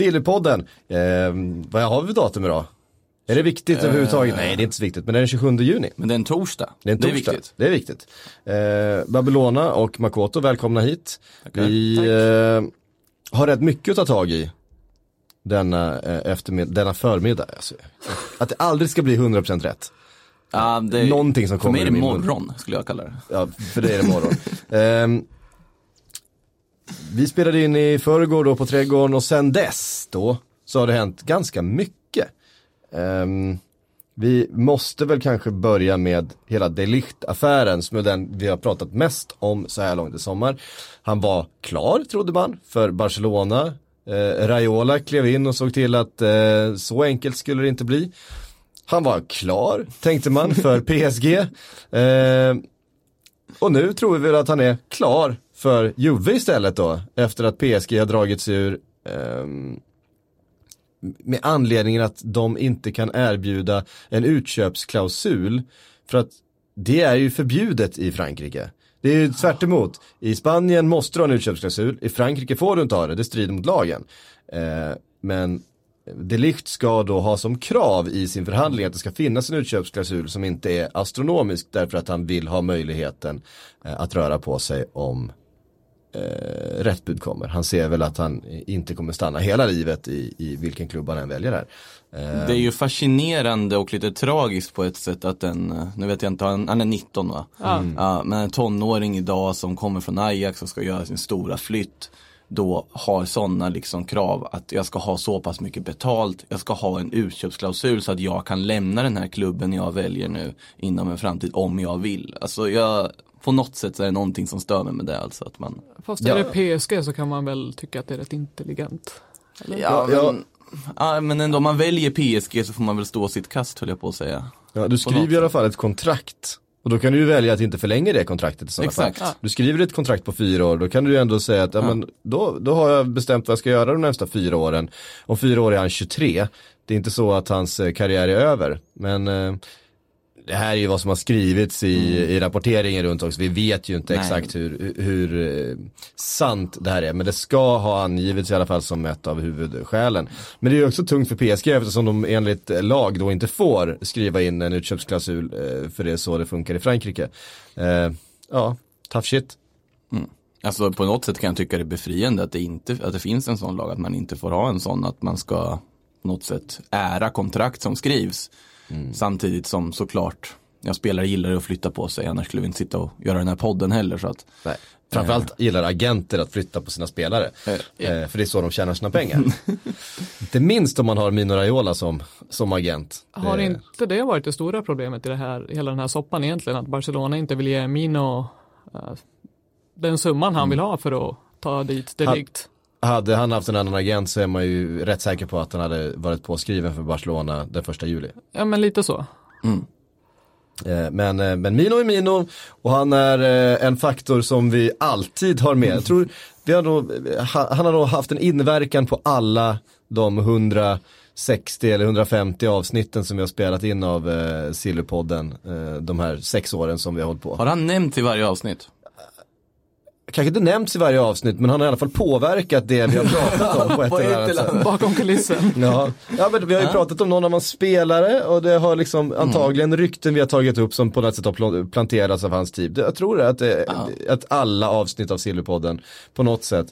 Sillypodden, eh, vad har vi för datum idag? Är det viktigt överhuvudtaget? Nej, det är inte så viktigt, men det är den 27 juni. Men det är en torsdag. Det är en torsdag. viktigt. Det är viktigt. Eh, Babylona och Makoto, välkomna hit. Tackar. Vi eh, har rätt mycket att ta tag i denna, eh, eftermiddag, denna förmiddag. Alltså, att det aldrig ska bli 100% rätt. Ja, det, Någonting som för kommer mig är det morgon, skulle jag kalla det. Ja, för det är det imorgon. Vi spelade in i förrgår då på Trädgården och sen dess då så har det hänt ganska mycket. Um, vi måste väl kanske börja med hela Delicht-affären som är den vi har pratat mest om så här långt i sommar. Han var klar, trodde man, för Barcelona. Eh, Raiola klev in och såg till att eh, så enkelt skulle det inte bli. Han var klar, tänkte man, för PSG. Eh, och nu tror vi väl att han är klar för Juve istället då, efter att PSG har dragits ur ehm, med anledningen att de inte kan erbjuda en utköpsklausul för att det är ju förbjudet i Frankrike. Det är ju tvärt emot. I Spanien måste du ha en utköpsklausul, i Frankrike får du inte ha det, det strider mot lagen. Eh, men Delicht ska då ha som krav i sin förhandling att det ska finnas en utköpsklausul som inte är astronomisk därför att han vill ha möjligheten eh, att röra på sig om eh, rätt bud kommer. Han ser väl att han inte kommer stanna hela livet i, i vilken klubb han än väljer här. Eh, Det är ju fascinerande och lite tragiskt på ett sätt att en, eh, nu vet jag inte, han, han är 19 va? Mm. Ja, men en tonåring idag som kommer från Ajax och ska göra sin stora flytt då har sådana liksom krav att jag ska ha så pass mycket betalt, jag ska ha en utköpsklausul så att jag kan lämna den här klubben jag väljer nu inom en framtid om jag vill. Alltså jag, på något sätt så är det någonting som stör mig med det alltså att man Fast är det PSG så kan man väl tycka att det är rätt intelligent. Ja, Ja, men, ja, men ändå om man väljer PSG så får man väl stå sitt kast höll jag på att säga. Ja, du skriver i alla fall ett kontrakt. Och då kan du ju välja att inte förlänga det kontraktet i sådana Exakt. fall. Du skriver ett kontrakt på fyra år, då kan du ju ändå säga att ja, men då, då har jag bestämt vad jag ska göra de nästa fyra åren. Om fyra år är han 23. Det är inte så att hans eh, karriär är över. Men eh, det här är ju vad som har skrivits i, i rapporteringen runt också. Vi vet ju inte Nej. exakt hur, hur eh, sant det här är. Men det ska ha angivits i alla fall som ett av huvudskälen. Men det är ju också tungt för PSG eftersom de enligt lag då inte får skriva in en utköpsklausul. eh, För det är så det funkar i Frankrike. Eh, Ja, tough shit. Alltså på något sätt kan jag tycka det är befriande att det, inte, att det finns en sån lag, att man inte får ha en sån, att man ska på något sätt ära kontrakt som skrivs. Samtidigt som såklart, jag spelare gillar att flytta på sig, annars skulle vi inte sitta och göra den här podden heller. Så att, Nej. Framförallt gillar agenter att flytta på sina spelare. Eh, för det är så de tjänar sina pengar. inte minst om man har Mino Raiola som, som agent. Har Eh, inte det varit det stora problemet i det här, hela den här soppan egentligen? Att Barcelona inte vill ge Mino eh, den summan han vill ha för att ta dit Han- Delikt. Hade han haft en annan agent så är man ju rätt säker på att han hade varit påskriven för Barcelona den första juli. Ja men lite så. Eh, Men, eh, men Mino är Mino och han är eh, en faktor som vi alltid har med. Jag tror vi har ha- han har nog haft en inverkan på alla de 160 eller 150 avsnitten som vi har spelat in av Sillypodden de här sex åren som vi har hållit på. har han nämnt i varje avsnitt? Kanske inte nämnts i varje avsnitt men han har i alla fall påverkat det vi har pratat om på ett eller annat sätt. Bakom kulissen. Ja. ja, men vi har ju pratat om någon av hans spelare och det har liksom antagligen rykten vi har tagit upp som på något sätt har pl- planterats av hans tid. Det- Jag tror att, det, att alla avsnitt av Sillypodden på något sätt,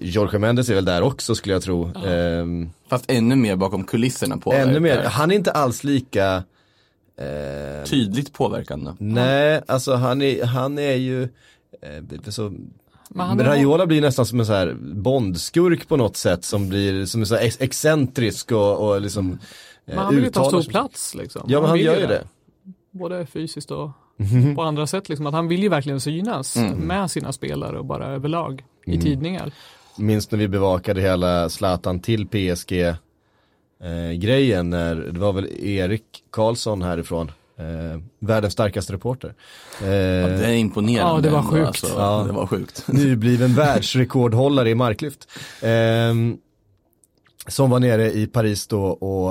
Jorge Mendes är väl där också skulle jag tro. Ehm, Fast ännu mer bakom kulisserna på ännu mer, han är inte alls lika eh, Tydligt påverkande. Nej, alltså han är, han är ju eh, så, Men han Raiola blir nästan som en så här bondskurk på något sätt som blir som är så ex- excentrisk och, och liksom eh, Men han vill ju ta stor plats liksom. Ja men han vill gör ju det. Både fysiskt och på andra sätt liksom. Att han vill ju verkligen synas Mm. med sina spelare och bara överlag i tidningar. minns när vi bevakade hela Zlatan till PSG eh, grejen när, det var väl Erik Karlsson härifrån, eh, världens starkaste reporter. Eh, Ja, det är imponerande. Ja, det var sjukt. Alltså, Ja. Det var sjukt. nybliven världsrekordhållare i marklyft. Ehm, som var nere i Paris då och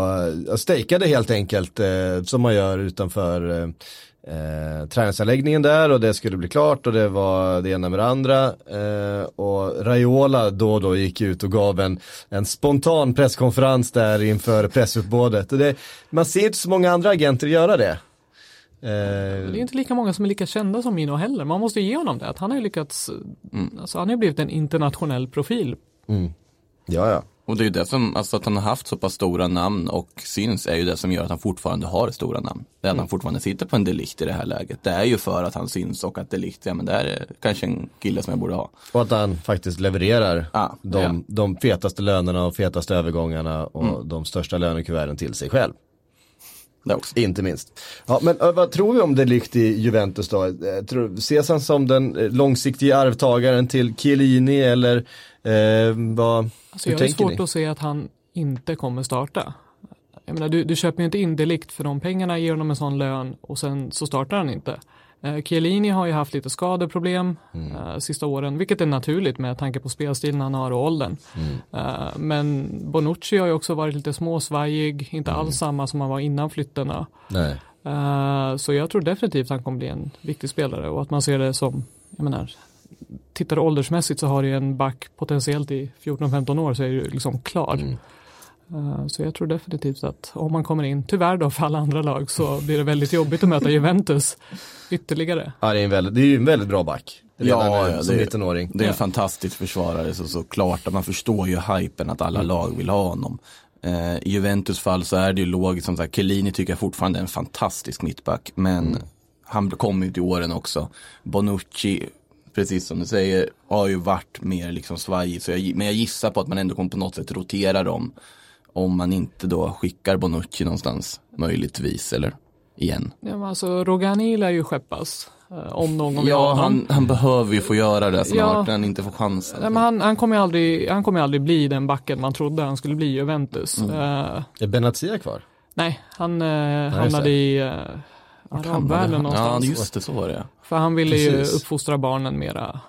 uh, stejkade helt enkelt eh, som man gör utanför uh, uh, träningsanläggningen där och det skulle bli klart och det var det ena med det andra. Eh, och Raiola då och då gick ut och gav en, en spontan presskonferens där inför pressuppbådet. Och det, man ser inte så många andra agenter göra det. Eh, Det är inte lika många som är lika kända som Mino heller. Man måste ge honom det. Att han har ju lyckats, alltså han har ju blivit en internationell profil. ja, ja. Och det är ju det som, alltså att han har haft så pass stora namn och syns är ju det som gör att han fortfarande har stora namn. Det är att han fortfarande sitter på en delikt i det här läget. Det är ju för att han syns och att delikt, ja men det är kanske en kille som jag borde ha. Och att han faktiskt levererar Ja, de, ja. de fetaste lönerna och fetaste övergångarna och de största lönekuverten till sig själv. Också. Inte minst. Ja, men vad tror vi om Delikt i Juventus då? Eh, Tror, ses han som den eh, långsiktiga arvtagaren till Chiellini eller eh, vad, Alltså hur jag har tänker svårt ni? att se att han inte kommer starta. Jag menar, du, du köper ju inte in delikt för de pengarna, ger honom en sån lön och sen så startar han inte. Eh, Chiellini har ju haft lite skadeproblem Mm. eh, sista åren, vilket är naturligt med tanke på spelstilen han har och åldern. Mm. Eh, men Bonucci har ju också varit lite småsvajig, inte Mm. alls samma som han var innan flytterna. Nej. Så jag tror definitivt han kommer bli en viktig spelare och att man ser det som, jag menar, tittar åldersmässigt så har du en back potentiellt i 14-15 år så är du liksom klar. Mm. Eh, Så jag tror definitivt att om man kommer in, tyvärr då för alla andra lag, så blir det väldigt jobbigt att möta Juventus ytterligare. Ja, det, är en väldigt, det är ju en väldigt bra back. Ja, nu, ja, som det- 19-åring. Det är en Ja. fantastisk försvarare så såklart att man förstår ju hypen att alla lag vill ha honom. Eh, I Juventus fall så är det ju logiskt som sagt, Chiellini tycker jag fortfarande är en fantastisk mittback men han kommer ju till åren också. Bonucci, precis som du säger, har ju varit mer liksom svajig så jag, men jag gissar på att man ändå kommer på något sätt rotera dem. Om man inte då skickar Bonucci någonstans, möjligtvis, eller igen. Ja, men alltså Rogani lär ju skeppas. eh, Om någon vill Ja, han, han behöver ju få göra det snart Ja. när han inte får chansen. Nej, men han, han kommer ju aldrig, han kommer ju aldrig bli den backen man trodde han skulle bli i Juventus. Mm. Eh, Är Benatia kvar? nej, han uh, hamnade i uh, arabvärlden Ja, någonstans. just det, så var det. För han ville ju Precis. uppfostra barnen mera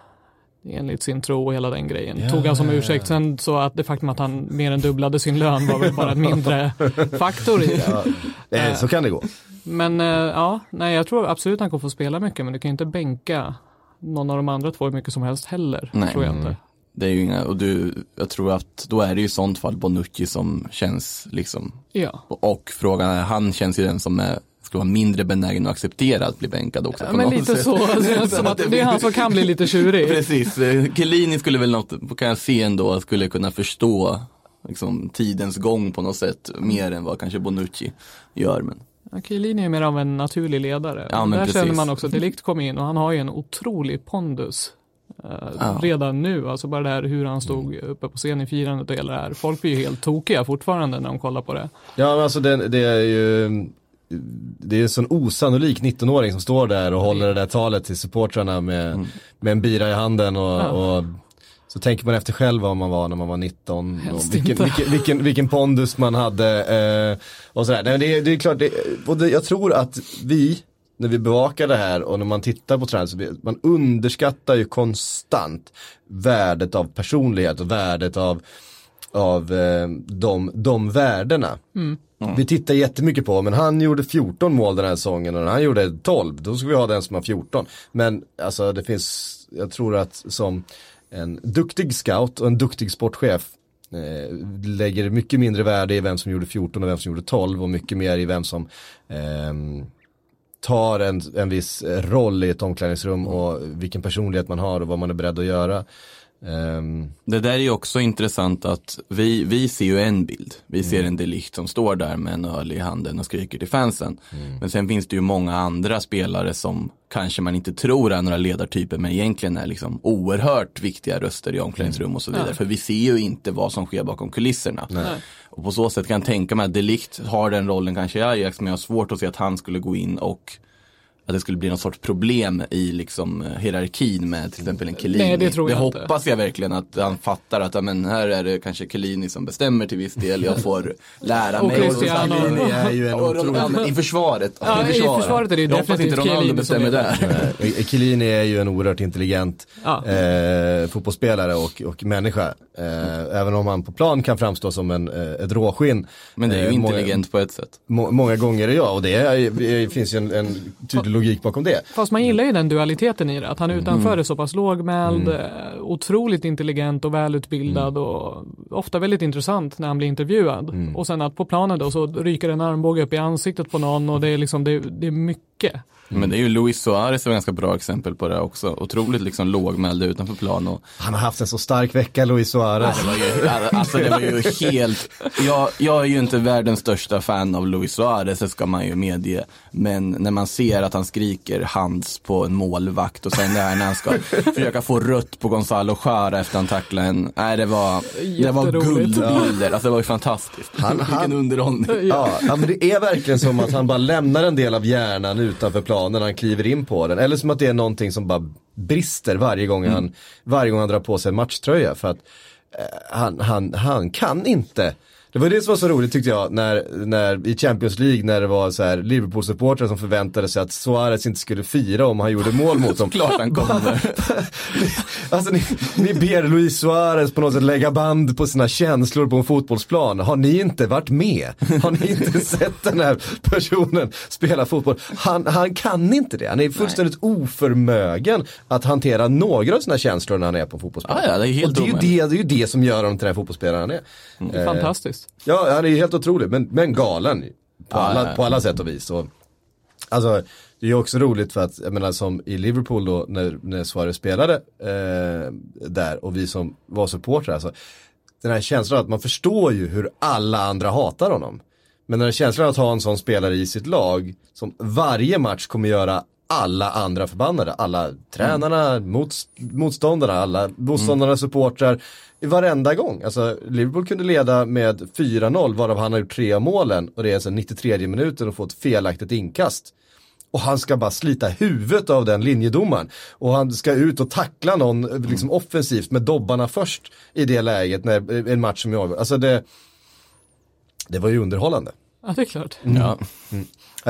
enligt sin tro och hela den grejen. Ja, Tog han som ja, ja. ursäkt. Sen så att det faktum att han mer än dubblade sin lön var väl bara en mindre faktor i det. Eh, så kan det gå. Men eh, ja, nej jag tror absolut han kommer få spela mycket men du kan ju inte bänka någon av de andra två hur mycket som helst heller. Nej. Tror jag inte. Det är ju inga, och du, jag tror att då är det ju i sånt fall Bonucci som känns liksom, Ja. och, och frågan är, han känns ju den som är, skulle vara mindre benägen att acceptera att bli bänkad också. Ja, men lite sätt. så. Alltså, som att det är han som kan bli lite tjurig. Precis, eh, Chiellini skulle väl något, kan jag se ändå, skulle kunna förstå liksom, tidens gång på något sätt, mer än vad kanske Bonucci gör. Men Chiellini är mer av en naturlig ledare. Ja, där precis. känner man också att Delict kom in och han har ju en otrolig pondus. eh, Ja. Redan nu, alltså bara det här hur han stod uppe på scen i firandet och hela det här. Folk blir ju helt tokiga fortfarande när de kollar på det. Ja men alltså det, det är ju Det är en sån osannolik 19-åring som står där och håller det där talet till supportrarna med, med en bira i handen och, Ja. och så tänker man efter själv vad man var när man var 19 och vilken, vilken, vilken, vilken pondus man hade eh, och sådär. Nej, det, det är klart, det, det, jag tror att vi när vi bevakar det här och när man tittar på vi- man underskattar ju konstant värdet av personlighet och värdet av av eh, de, de värdena. Vi tittar jättemycket på, men han gjorde 14 mål den här säsongen och när han gjorde 12, då ska vi ha den som har 14. Men alltså det finns, jag tror att som en duktig scout och en duktig sportchef eh, lägger mycket mindre värde i vem som gjorde 14 och vem som gjorde 12 och mycket mer i vem som eh, tar en, en viss roll i ett omklädningsrum och vilken personlighet man har och vad man är beredd att göra. Ehm, Det där är ju också intressant att vi, vi ser ju en bild. Vi ser en delikt som står där med en öl i handen och skriker till fansen. Men sen finns det ju många andra spelare som kanske man inte tror är några ledartyper men egentligen är liksom oerhört viktiga röster i omklädningsrum och så vidare. Ja. För vi ser ju inte vad som sker bakom kulisserna. Nej. Och på så sätt kan jag tänka mig att Delikt har den rollen kanske i Ajax men jag har svårt att se att han skulle gå in och att det skulle bli någon sorts problem i liksom hierarkin med till exempel en Chiellini. Nej, det tror jag inte. hoppas jag verkligen att han fattar att men här är det kanske Chiellini som bestämmer till viss del. Jag får lära Och mig. Cristiano. Chiellini är ju en Och otrolig... ja, I försvaret. Ja, i försvaret är det ju jag hoppas inte Ronaldo Chiellini bestämmer är- där. Chiellini är ju en oerhört intelligent Ja. eh, fotbollsspelare och, och människa. Eh, även om han på plan kan framstå som en, eh, ett råskinn. Men det är ju Eh, många- intelligent på ett sätt. Må, många gånger är jag och det är, det finns ju en, en tydlig logik bakom det. Fast man gillar ju den dualiteten i det, att han utanför Mm. är så pass lågmäld, eh, otroligt intelligent och välutbildad Mm. och ofta väldigt intressant när han blir intervjuad. Mm. Och sen att på planen då så ryker en armbåge upp i ansiktet på någon och det är liksom, det, det är mycket. Men det är ju Luis Suarez ett ganska bra exempel på det också. Otroligt liksom lågmäld utanför plan och Han har haft en så stark vecka, Luis Suarez. Det var ju, alltså det var ju helt, jag, jag är ju inte världens största fan av Luis Suarez, det ska man ju medge. Men när man ser att han skriker hands på en målvakt och sen det här när han ska försöka få rött på Gonzalo Jara efter han tacklade en, nej det var, det var guldbilder, alltså det var ju fantastiskt. Han- Vilken han- underhållning. Ja, ja, men det är verkligen som att han bara lämnar en del av hjärnan utanför planen när han kliver in på den. Eller som att det är någonting som bara brister varje gång han, varje gång han drar på sig en matchtröja. För att eh, han, han, han kan inte. Det var det som var så roligt tyckte jag när, när i Champions League när det var så här Liverpool-supportrar som förväntade sig att Suarez inte skulle fira om han gjorde mål mot dem. Klart han kommer. Alltså ni, ni ber Luis Suarez på något sätt lägga band på sina känslor på en fotbollsplan. Har ni inte varit med? Har ni inte sett den här personen spela fotboll? Han, han kan inte det. Han är fullständigt oförmögen att hantera några av sina känslor när han är på fotbollsplan. Ja, ja, det är helt Och det är, det, det är ju det som gör honom till den här fotbollsspelaren han är. Det är fantastiskt. Ja, han är ju helt otrolig, men, men galen på, alla, ja, ja. på alla sätt och vis. Och, alltså, det är också roligt för att, jag menar som i Liverpool då, när, när Suarez spelade eh, där och vi som var supportrar, alltså, den här känslan att man förstår ju hur alla andra hatar honom. Men den här känslan att ha en sån spelare i sitt lag som varje match kommer göra alla andra förbannade, alla tränarna, mots, motståndarna, alla motståndarna, supportrar, i varenda gång. Alltså Liverpool kunde leda med 4-0 varav han har gjort tre av målen och det är alltså 93 minuten och få ett felaktigt inkast. Och han ska bara slita huvudet av den linjedomaren. Och han ska ut och tackla någon liksom offensivt med dobbarna först i det läget när en match som jag Alltså det, det var ju underhållande. Ja, det är klart. Ja. Ja,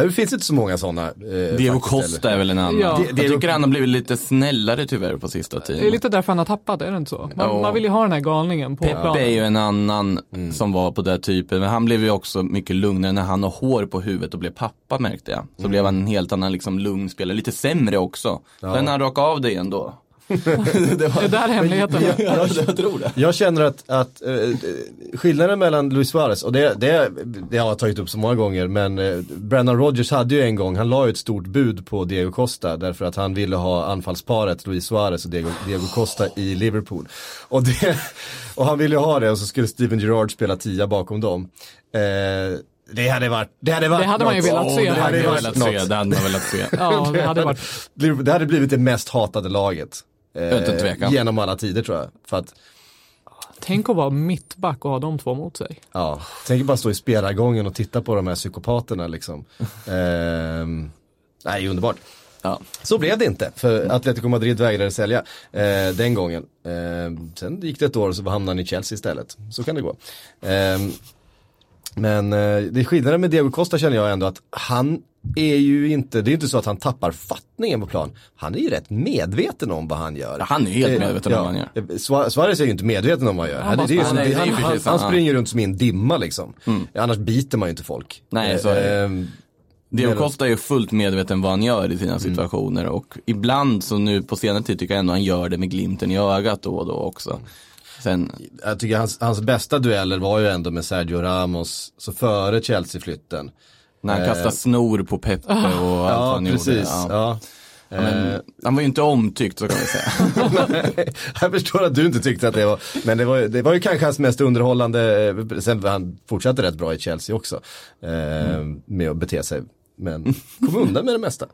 Det finns inte så många sådana. Eh, Diego Costa eller? är väl en annan. Ja. Jag tycker han har blivit lite snällare tyvärr på sista tiden. Det är lite därför han har tappat, är det inte så? Man, Ja. man vill ju ha den här galningen på Peppe är planen. ju en annan Mm. som var på den typen, men han blev ju också mycket lugnare när han har hår på huvudet och blev pappa märkte jag. Så blev han en helt annan liksom lugn spelare, lite sämre också. Sen när han rakade av det igen då. Det var, Det är där hemligheten ja, jag tror det. Jag känner att, att eh, skillnaden mellan Luis Suarez, och det, det, det har jag tagit upp så många gånger, men eh, Brendan Rodgers hade ju en gång, han la ju ett stort bud på Diego Costa därför att han ville ha anfallsparet Luis Suarez och Diego, Diego Costa i Liverpool. Och, det, och han ville ju ha det och så skulle Steven Gerrard spela tia bakom dem. Eh, det hade varit, det hade varit Det hade man ju velat se. det Det hade hade jag varit velat något. se, det hade man velat se. Ja, det hade varit. Det hade blivit det mest hatade laget. Eh. Genom alla tider tror jag. För att, Tänk att vara mittback och ha de två mot sig. ja, tänk bara stå i spelargången och titta på de här psykopaterna liksom. Ehm, nej, underbart. Ja. Så blev det inte, för Atletico Madrid vägrade sälja eh, den gången. Eh, sen gick det ett år och så hamnade han i Chelsea istället. Så kan det gå. Eh, men eh, det skillnaden med Diego Costa känner jag ändå att han är ju inte, det är inte så att han tappar fattningen på plan. Han är ju rätt medveten om vad han gör. Han är helt Eh, medveten om vad han gör. Eh, Sua- Suarez är ju inte medveten om vad han gör. Han springer. som, han, han, han runt som i en dimma liksom. Annars biter man ju inte folk. Nej, så är det. Ehm, Diego Costa är ju fullt medveten vad han gör i sina situationer och ibland så nu på senare tid tycker jag ändå han gör det med glimten i ögat då och då också. Sen, jag tycker hans, hans bästa dueller var ju ändå med Sergio Ramos, så före Chelsea-flytten. När han Eh. kastar snor på Peppe och allt Ja, han precis. gjorde. Ja. Ja. Men, han var ju inte omtyckt så kan vi säga. jag förstår att du inte tyckte att det var, men det var, det var ju kanske hans mest underhållande, eh, sen han fortsatte rätt bra i Chelsea också. Eh, Med att bete sig men kom undan med det mesta.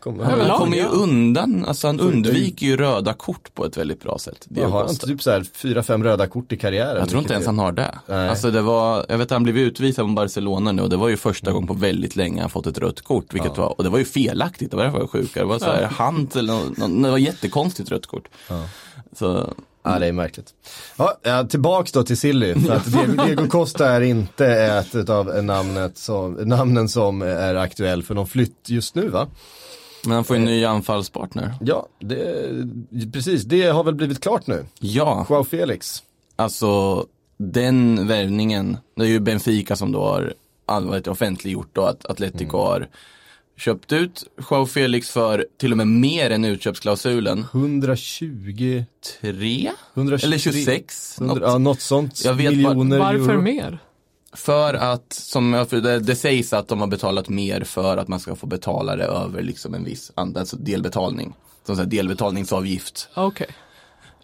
Kom, Överlag, Han kommer ju ja. undan, alltså han undviker ju röda kort på ett väldigt bra sätt. Det har han typ så här fyra, fem röda kort i karriären? Jag tror inte ens han har det. Nej. Alltså det var, jag vet att han blev utvisad från Barcelona nu och det var ju första gången på väldigt länge han fått ett rött kort. Vilket var, och det var ju felaktigt, det var därför jag var sjuka. Det var så här hand eller något, något- det var jättekonstigt rött kort. Så Ja, det är märkligt. Ja, tillbaks då till Silly, för att Diego, Diego Costa är inte ett av namnet som, namnen som är aktuell för någon flytt just nu va? Men han får ju en ny anfallspartner. Ja, det, precis, det har väl blivit klart nu. Ja, Joao Felix. alltså den värvningen, det är ju Benfica som då har all- vad heter det, offentliggjort då att Atletico har köpt ut Joao Felix för till och med mer än utköpsklausulen. 120, Tre? 123, Eller 26? 100, något. ja, något sånt. Jag vet miljoner Varför euro. mer? För att, som det, det sägs att de har betalat mer för att man ska få betala det över liksom en viss, alltså delbetalning. Som så här delbetalningsavgift. Okej.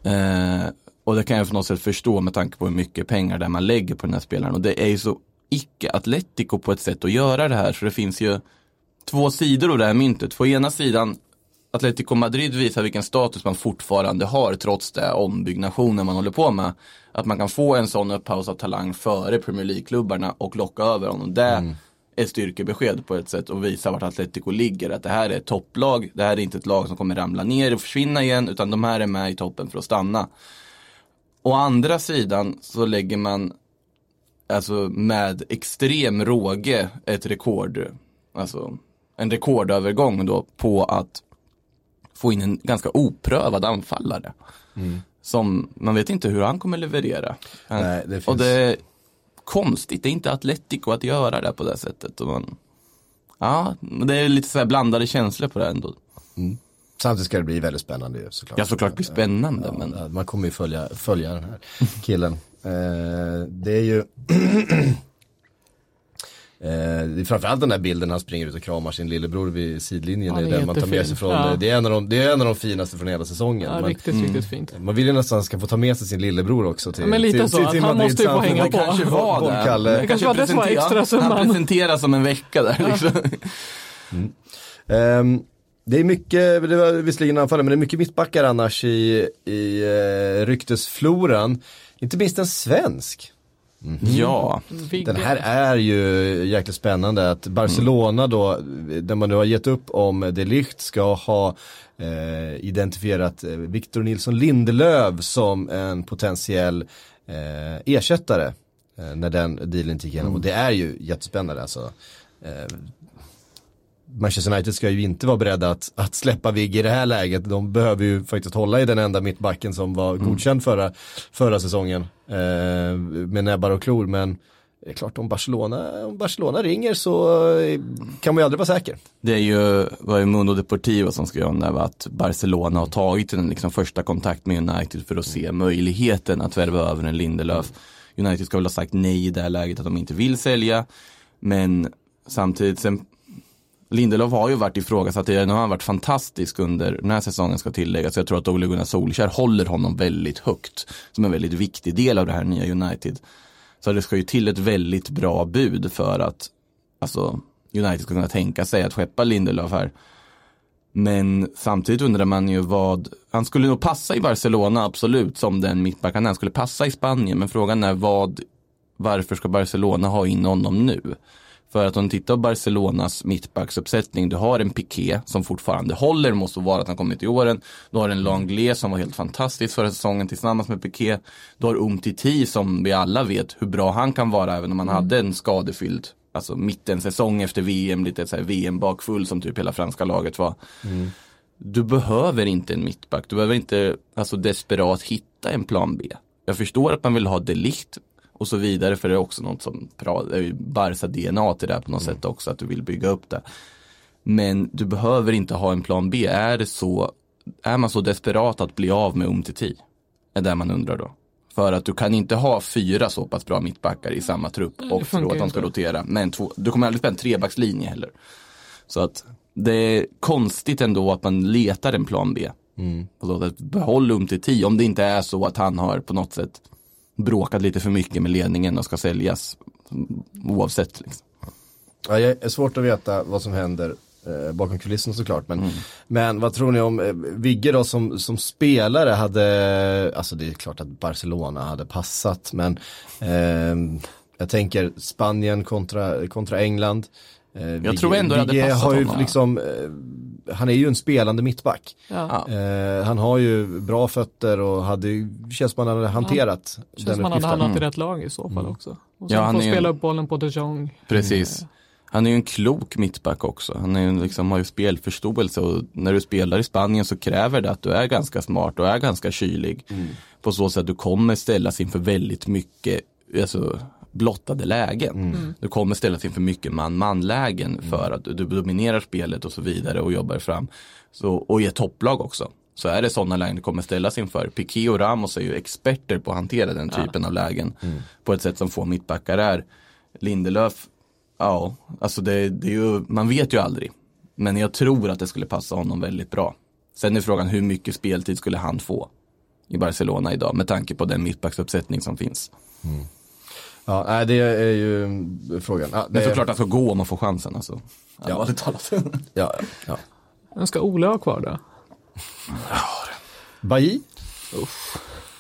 Eh, och det kan jag på något sätt förstå med tanke på hur mycket pengar där man lägger på den här spelaren. Och det är ju så icke-atletico på ett sätt att göra det här. Så det finns ju två sidor av det här myntet. På ena sidan Atletico Madrid visar vilken status man fortfarande har trots det ombyggnationen man håller på med. Att man kan få en sån upphausad talang före Premier League-klubbarna och locka över honom. Det är styrkebesked på ett sätt och visa vart Atletico ligger. Att det här är ett topplag. Det här är inte ett lag som kommer ramla ner och försvinna igen utan de här är med i toppen för att stanna. Å andra sidan så lägger man alltså med extrem råge ett rekord, alltså en rekordövergång då på att få in en ganska oprövad anfallare. Som man vet inte hur han kommer leverera. Nej, det finns- Och det är konstigt, det är inte Atletico att göra det på det sättet. Och man, ja, men det är lite så här blandade känslor på det ändå. Samtidigt ska det bli väldigt spännande ju såklart. Ja, såklart blir spännande, men Ja, Man kommer ju följa, följa den här killen. Eh, det är ju Eh, det är framförallt den där bilden han springer ut och kramar sin lillebror vid sidlinjen. Ja, det är det är den man tar med sig jättefin. från. Ja. Det, är en av de, det är en av de finaste från hela säsongen. Ja, man, riktigt, riktigt fint. man vill ju nästan ska få ta med sig sin lillebror också till, Ja, men lite till, så, att han måste ju få hänga på. det kanske var det. Bollkalle. Det kanske var det som var presentera- extra summan. Han presenteras som en vecka där liksom. Ehm, det är mycket, det var visserligen anfallet, men det är mycket mittbackar annars i, i uh, ryktesfloran. Inte minst en svensk. Ja, Vigge. Den här är ju jäkligt spännande att Barcelona då, där man nu har gett upp om de Ligt ska ha eh, identifierat eh, Victor Nilsson Lindelöf som en potentiell eh, ersättare eh, när den dealen inte gick igenom. Och det är ju jättespännande alltså. Manchester United ska ju inte vara beredda att, att släppa Vigge i det här läget. De behöver ju faktiskt hålla i den enda mittbacken som var godkänd förra, förra säsongen. Eh, med näbbar och klor. Men det är klart om Barcelona, om Barcelona ringer så eh, kan man ju aldrig vara säker. det är ju, var ju Mundo Deportivo som skrev om det, här, att Barcelona har tagit en liksom första kontakt med United för att se möjligheten att värva över en Lindelöf. United ska väl ha sagt nej i det här läget att de inte vill sälja. Men samtidigt, sen, Lindelöf har ju varit ifrågasatt, nu har han varit fantastisk under den här säsongen ska tilläggas. Så jag tror att Ole Gunnar Solskjaer håller honom väldigt högt. Som en väldigt viktig del av det här nya United. Så det ska ju till ett väldigt bra bud för att alltså, United ska kunna tänka sig att skeppa Lindelöf här. Men samtidigt undrar man ju vad, han skulle nog passa i Barcelona absolut som den mittback. Han skulle passa i Spanien men frågan är vad, varför ska Barcelona ha in honom nu? För att om du tittar på Barcelonas mittbacksuppsättning, du har en Piqué som fortfarande håller, måste vara att han kommit i åren. Du har en Langlais som var helt fantastisk förra säsongen tillsammans med Piqué. Du har Umtiti som vi alla vet hur bra han kan vara även om han hade en skadefylld, alltså mitten säsong efter VM, lite så här VM-bakfull som typ hela franska laget var. Du behöver inte en mittback, du behöver inte alltså desperat hitta en plan B. Jag förstår att man vill ha delikt och så vidare för det är också något som pra- det är ju Barca DNA till det här på något sätt också att du vill bygga upp det. Men du behöver inte ha en plan B. Är det så, är man så desperat att bli av med Umtiti? Är det man undrar då. För att du kan inte ha fyra så pass bra mittbackar i samma trupp och tro att de ska rotera. Men två, du kommer aldrig spela en trebackslinje heller. Så att det är konstigt ändå att man letar en plan B. Och låta behåll Umtiti om det inte är så att han har på något sätt bråkat lite för mycket med ledningen och ska säljas oavsett. Liksom. Ja, det är svårt att veta vad som händer eh, bakom kulisserna såklart. Men, men vad tror ni om eh, Vigge då som, som spelare hade, alltså det är klart att Barcelona hade passat men eh, jag tänker Spanien kontra, kontra England. Eh, Vigge- tror ändå det hade passat har ju honom. liksom, eh, han är ju en spelande mittback. Ja. Eh, han har ju bra fötter och hade, ju- känns som han hade hanterat Känns den som han hade hamnat i rätt lag i så fall också. Och sen Ja, han få är ju- spela upp bollen på de Jong. Precis. Han är ju en klok mittback också. Han är ju liksom, har ju spelförståelse och när du spelar i Spanien så kräver det att du är ganska smart och är ganska kylig. På så sätt att du kommer ställas inför väldigt mycket alltså, blottade lägen. Du kommer ställas inför mycket man-man-lägen för att du, dominerar spelet och så vidare och jobbar fram. Så, och i ett topplag också. Så är det sådana lägen du kommer ställas inför. Piqué och Ramos är ju experter på att hantera den typen av lägen. På ett sätt som få mittbackar är. Lindelöf, ja, alltså det, det är ju, man vet ju aldrig. Men jag tror att det skulle passa honom väldigt bra. Sen är frågan hur mycket speltid skulle han få i Barcelona idag med tanke på den mittbacksuppsättning som finns. Ja, nej, det är ju frågan. Ja, det Men är- såklart han ska gå om man får chansen alltså. Allvarligt talat. Ja, ja, ja. Men ska Ole ha kvar då? Bailly?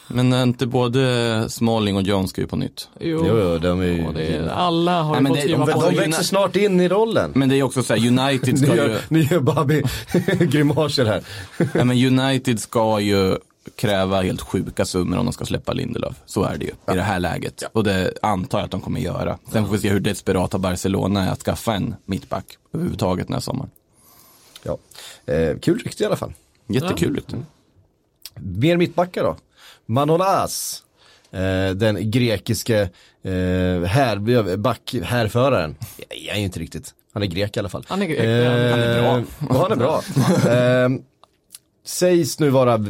Men är inte både Smalling och Jones ska ju på nytt. Jo, Jo, jo, de är ju... det är, alla har Nej, ju fått det- skriva de- på. De växer snart in i rollen. Men det är också så här, United Ni ska ju, gör, ni gör Babi grimaser här. ja, men United ska ju kräva helt sjuka summor om de ska släppa Lindelöf. Så är det ju i det här läget. Och det antar jag att de kommer göra. Sen får vi se hur desperata Barcelona är att skaffa en mittback överhuvudtaget den här sommaren. Ja. Eh, kul rykte i alla fall. Jättekul. Mer mittbackar då. Manolas. Eh, den grekiske eh, här, back, härföraren. Jag är ju inte riktigt. Han är grek i alla fall. Han är grek, Eh, ja. Han är bra. Han är bra. eh, sägs nu vara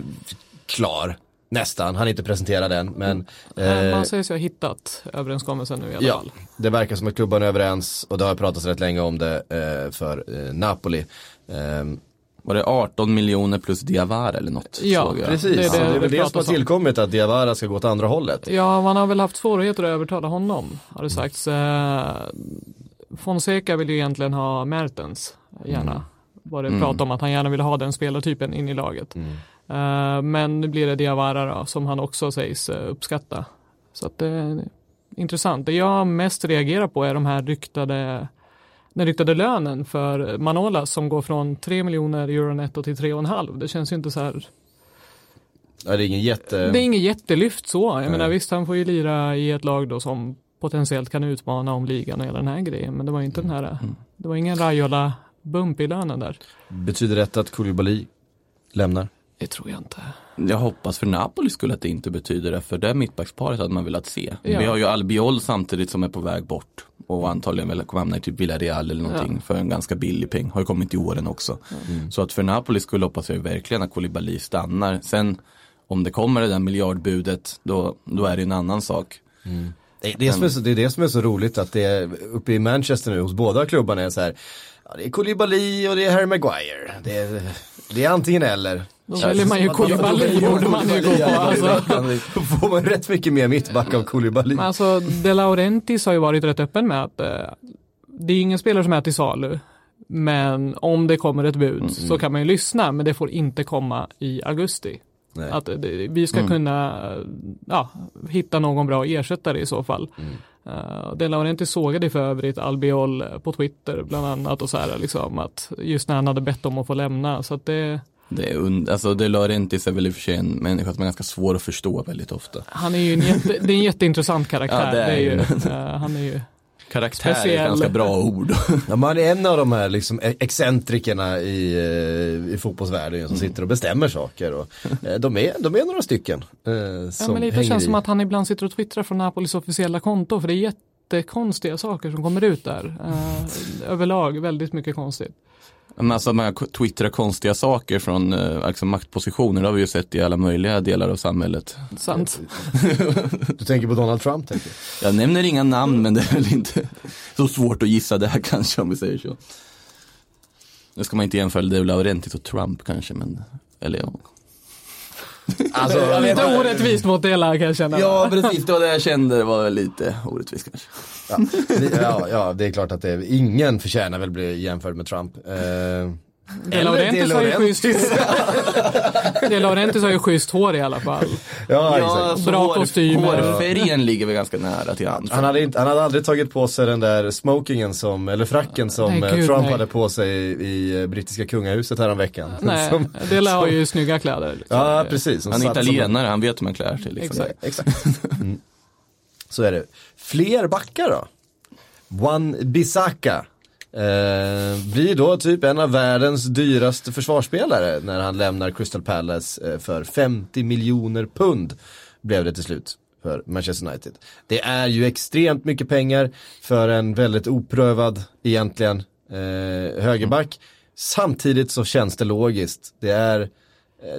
klar. Nästan, han är inte presenterad än. Men Men eh, Man säger sig ha hittat överenskommelsen nu i alla Ja, fall. det verkar som att klubbarna är överens och det har pratats rätt länge om det eh, för eh, Napoli. Ehm, Var det 18 miljoner plus Diawara eller något? Ja, såg jag. precis, det är det det är, det väl det som har tillkommit att Diawara ska gå åt andra hållet. Ja, man har väl haft svårigheter att övertala honom, har det sagts. Eh, Fonseca vill ju egentligen ha Mertens, gärna. Var det prat om att han gärna vill ha den spelartypen in i laget. Eh, men nu blir det Diawara då, som han också sägs eh, uppskatta. Så att det är intressant. Det jag mest reagerar på är de här ryktade den ryktade lönen för Manolas som går från 3 miljoner euro netto till 3,5. Det känns ju inte så här Ja, det är ingen jätte... det är inget jättelyft så. Jag menar visst, han får ju lira i ett lag då som potentiellt kan utmana om ligan och hela den här grejen. Men det var inte den här, det var ingen Raiola bump i lönen där. Betyder detta att Koulibaly lämnar? Det tror jag inte. Jag hoppas för Napoli skulle att det inte betyder det, för det mittbacksparet hade man velat se. Ja. Vi har ju Albiol samtidigt som är på väg bort och antagligen väl kommer hamna i typ Villarreal eller någonting för en ganska billig peng. Har ju kommit i åren också. Så att för Napoli skulle hoppas jag verkligen att Koulibaly stannar. Sen om det kommer det där miljardbudet, då, då är det en annan sak. Det är det, som är så, det är det som är så roligt att det är uppe i Manchester nu hos båda klubbarna är så här. Ja, det är Koulibaly och det är Harry Maguire. Det är, det är antingen eller. Då väljer man ju Koulibaly, borde man ju gå på. Alltså. Då får man rätt mycket mer mittback av Koulibaly. Men alltså, De Laurentiis har ju varit rätt öppen med att eh, det är ingen spelare som är till salu. Men om det kommer ett bud så kan man ju lyssna, men det får inte komma i augusti. Nej. Att eh, det, vi ska kunna eh, ja, hitta någon bra ersättare i så fall. Uh, De Laurentiis sågade för övrigt Albiol på Twitter bland annat och så här liksom att just när han hade bett om att få lämna så att det Det är, und- alltså De Laurentiis är väl i och för sig en människa som är ganska svår att förstå väldigt ofta. han är ju en, jätte, det är en jätteintressant karaktär. Ja, det är ju, ju. eh, han är ju Karaktär är ett ganska bra ord. Ja, man är en av de här liksom e- excentrikerna i, eh, i fotbollsvärlden som sitter och bestämmer saker. Och, eh, de, är, de är några stycken. Eh, Ja, som men lite känns i. som att han ibland sitter och twittrar från Napolis officiella konto för det är jättekonstiga saker som kommer ut där. Eh, överlag väldigt mycket konstigt. Men alltså man twittrar konstiga saker från eh, alltså maktpositioner, det har vi ju sett i alla möjliga delar av samhället. Sant. Du tänker på Donald Trump tänker jag. Jag nämner inga namn men det är väl inte så svårt att gissa det här kanske om vi säger så. Nu ska man inte jämföra De Laurentiis och Trump kanske men, eller ja. Alltså, Lite orättvist mot Dela kan jag känna. Ja precis, det var det jag kände var lite orättvist kanske. Ja, ja, ja, det är klart att det är, ingen förtjänar väl bli jämförd med Trump. Eh, De Laurentiis har ju schysst De Laurentiis har ju schysst hår i alla fall. ja, Ja, exakt. så Bra hår, kostymer. Hårfärgen ligger väl ganska nära till hans. Han hade, inte, han hade aldrig tagit på sig den där smokingen som, eller fracken som Nej, eh, gud, Trump nej. hade på sig i, i eh, brittiska kungahuset häromveckan. Nej, Som- Dela har ju snygga kläder. Liksom. Ja, precis. Han är italienare, han vet hur man klär sig. Liksom. Exakt. Exakt. Mm. Så är det. Fler backar då? Wan Bissaka. Eh, blir då typ en av världens dyraste försvarsspelare när han lämnar Crystal Palace eh, för 50 miljoner pund. Blev det till slut för Manchester United. Det är ju extremt mycket pengar för en väldigt oprövad egentligen eh, högerback. Samtidigt så känns det logiskt. Det är Eh,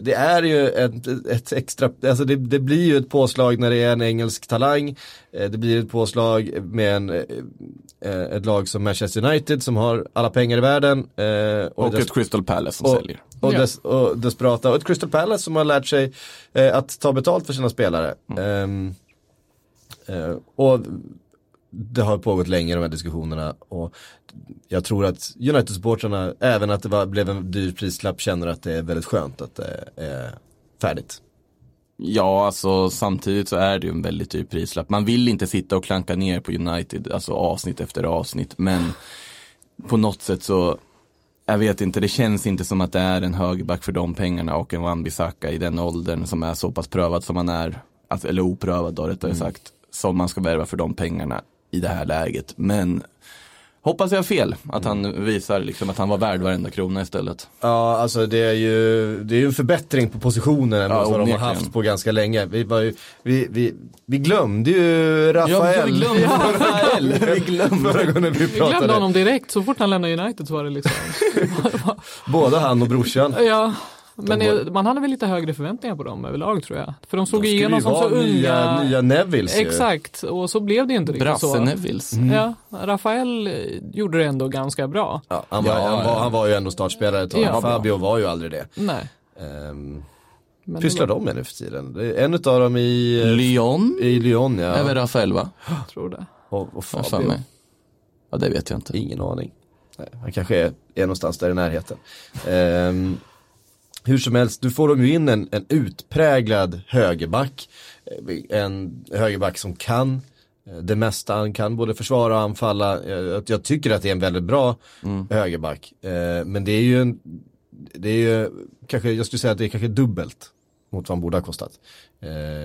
det är ju ett, ett extra, alltså det, det blir ju ett påslag när det är en engelsk talang. Eh, Det blir ett påslag med en, eh, ett lag som Manchester United som har alla pengar i världen. eh, Och dess- ett Crystal Palace som och, säljer. och, des, och desperata. Och ett Crystal Palace som har lärt sig eh, att ta betalt för sina spelare. Ehm, eh, och det har pågått länge de här diskussionerna. Och jag tror att United-supportrarna, även att det var, blev en dyr prislapp, känner att det är väldigt skönt att det är färdigt. Ja, alltså samtidigt så är det ju en väldigt dyr prislapp. Man vill inte sitta och klanka ner på United, alltså avsnitt efter avsnitt. Men på något sätt så, jag vet inte, det känns inte som att det är en högerback för de pengarna och en Wan-Bissaka i den åldern som är så pass prövad som man är, alltså, eller oprövad då rättare sagt, som man ska värva för de pengarna i det här läget. Men hoppas jag har fel, att han visar liksom att han var värd varenda krona istället. Ja, alltså det är ju, det är ju en förbättring på positionen än Ja, vad de har haft på ganska länge. Vi, var ju, vi, vi, vi glömde ju Rafael. vi glömde Rafael. Vi glömde. Förra gången vi Vi glömde pratade. honom direkt, så fort han lämnade United så var det liksom. Både han och brorsan. ja, men det- man hade väl lite högre förväntningar på dem överlag tror jag. För de slog De ju igenom som så nya, unga. nya Nevilles ju. Exakt, och så blev det ju inte riktigt Brasse så. Nevils. Ja, Rafael eh, gjorde det ändå ganska bra. Ja, han, var, Ja, han, var, han var ju ändå startspelare ett tag. Ja. Fabio var ju aldrig det. Nej. Um, Men pysslar var- de med nu för tiden? En av dem i, eh, Lyon i Lyon ja. är väl Rafael va? Jag tror det. Och, och Fabio. mig. Ja det vet jag inte. Ingen aning. Nej, han kanske är, är någonstans där i närheten. Ehm, hur som helst, du får de ju in en, en utpräglad högerback. Eh, En högerback som kan eh, det mesta. Han kan både försvara och anfalla. Eh, Jag, jag tycker att det är en väldigt bra högerback. Eh, Men det är ju en, det är ju kanske, jag skulle säga att det är kanske dubbelt mot vad han borde ha kostat.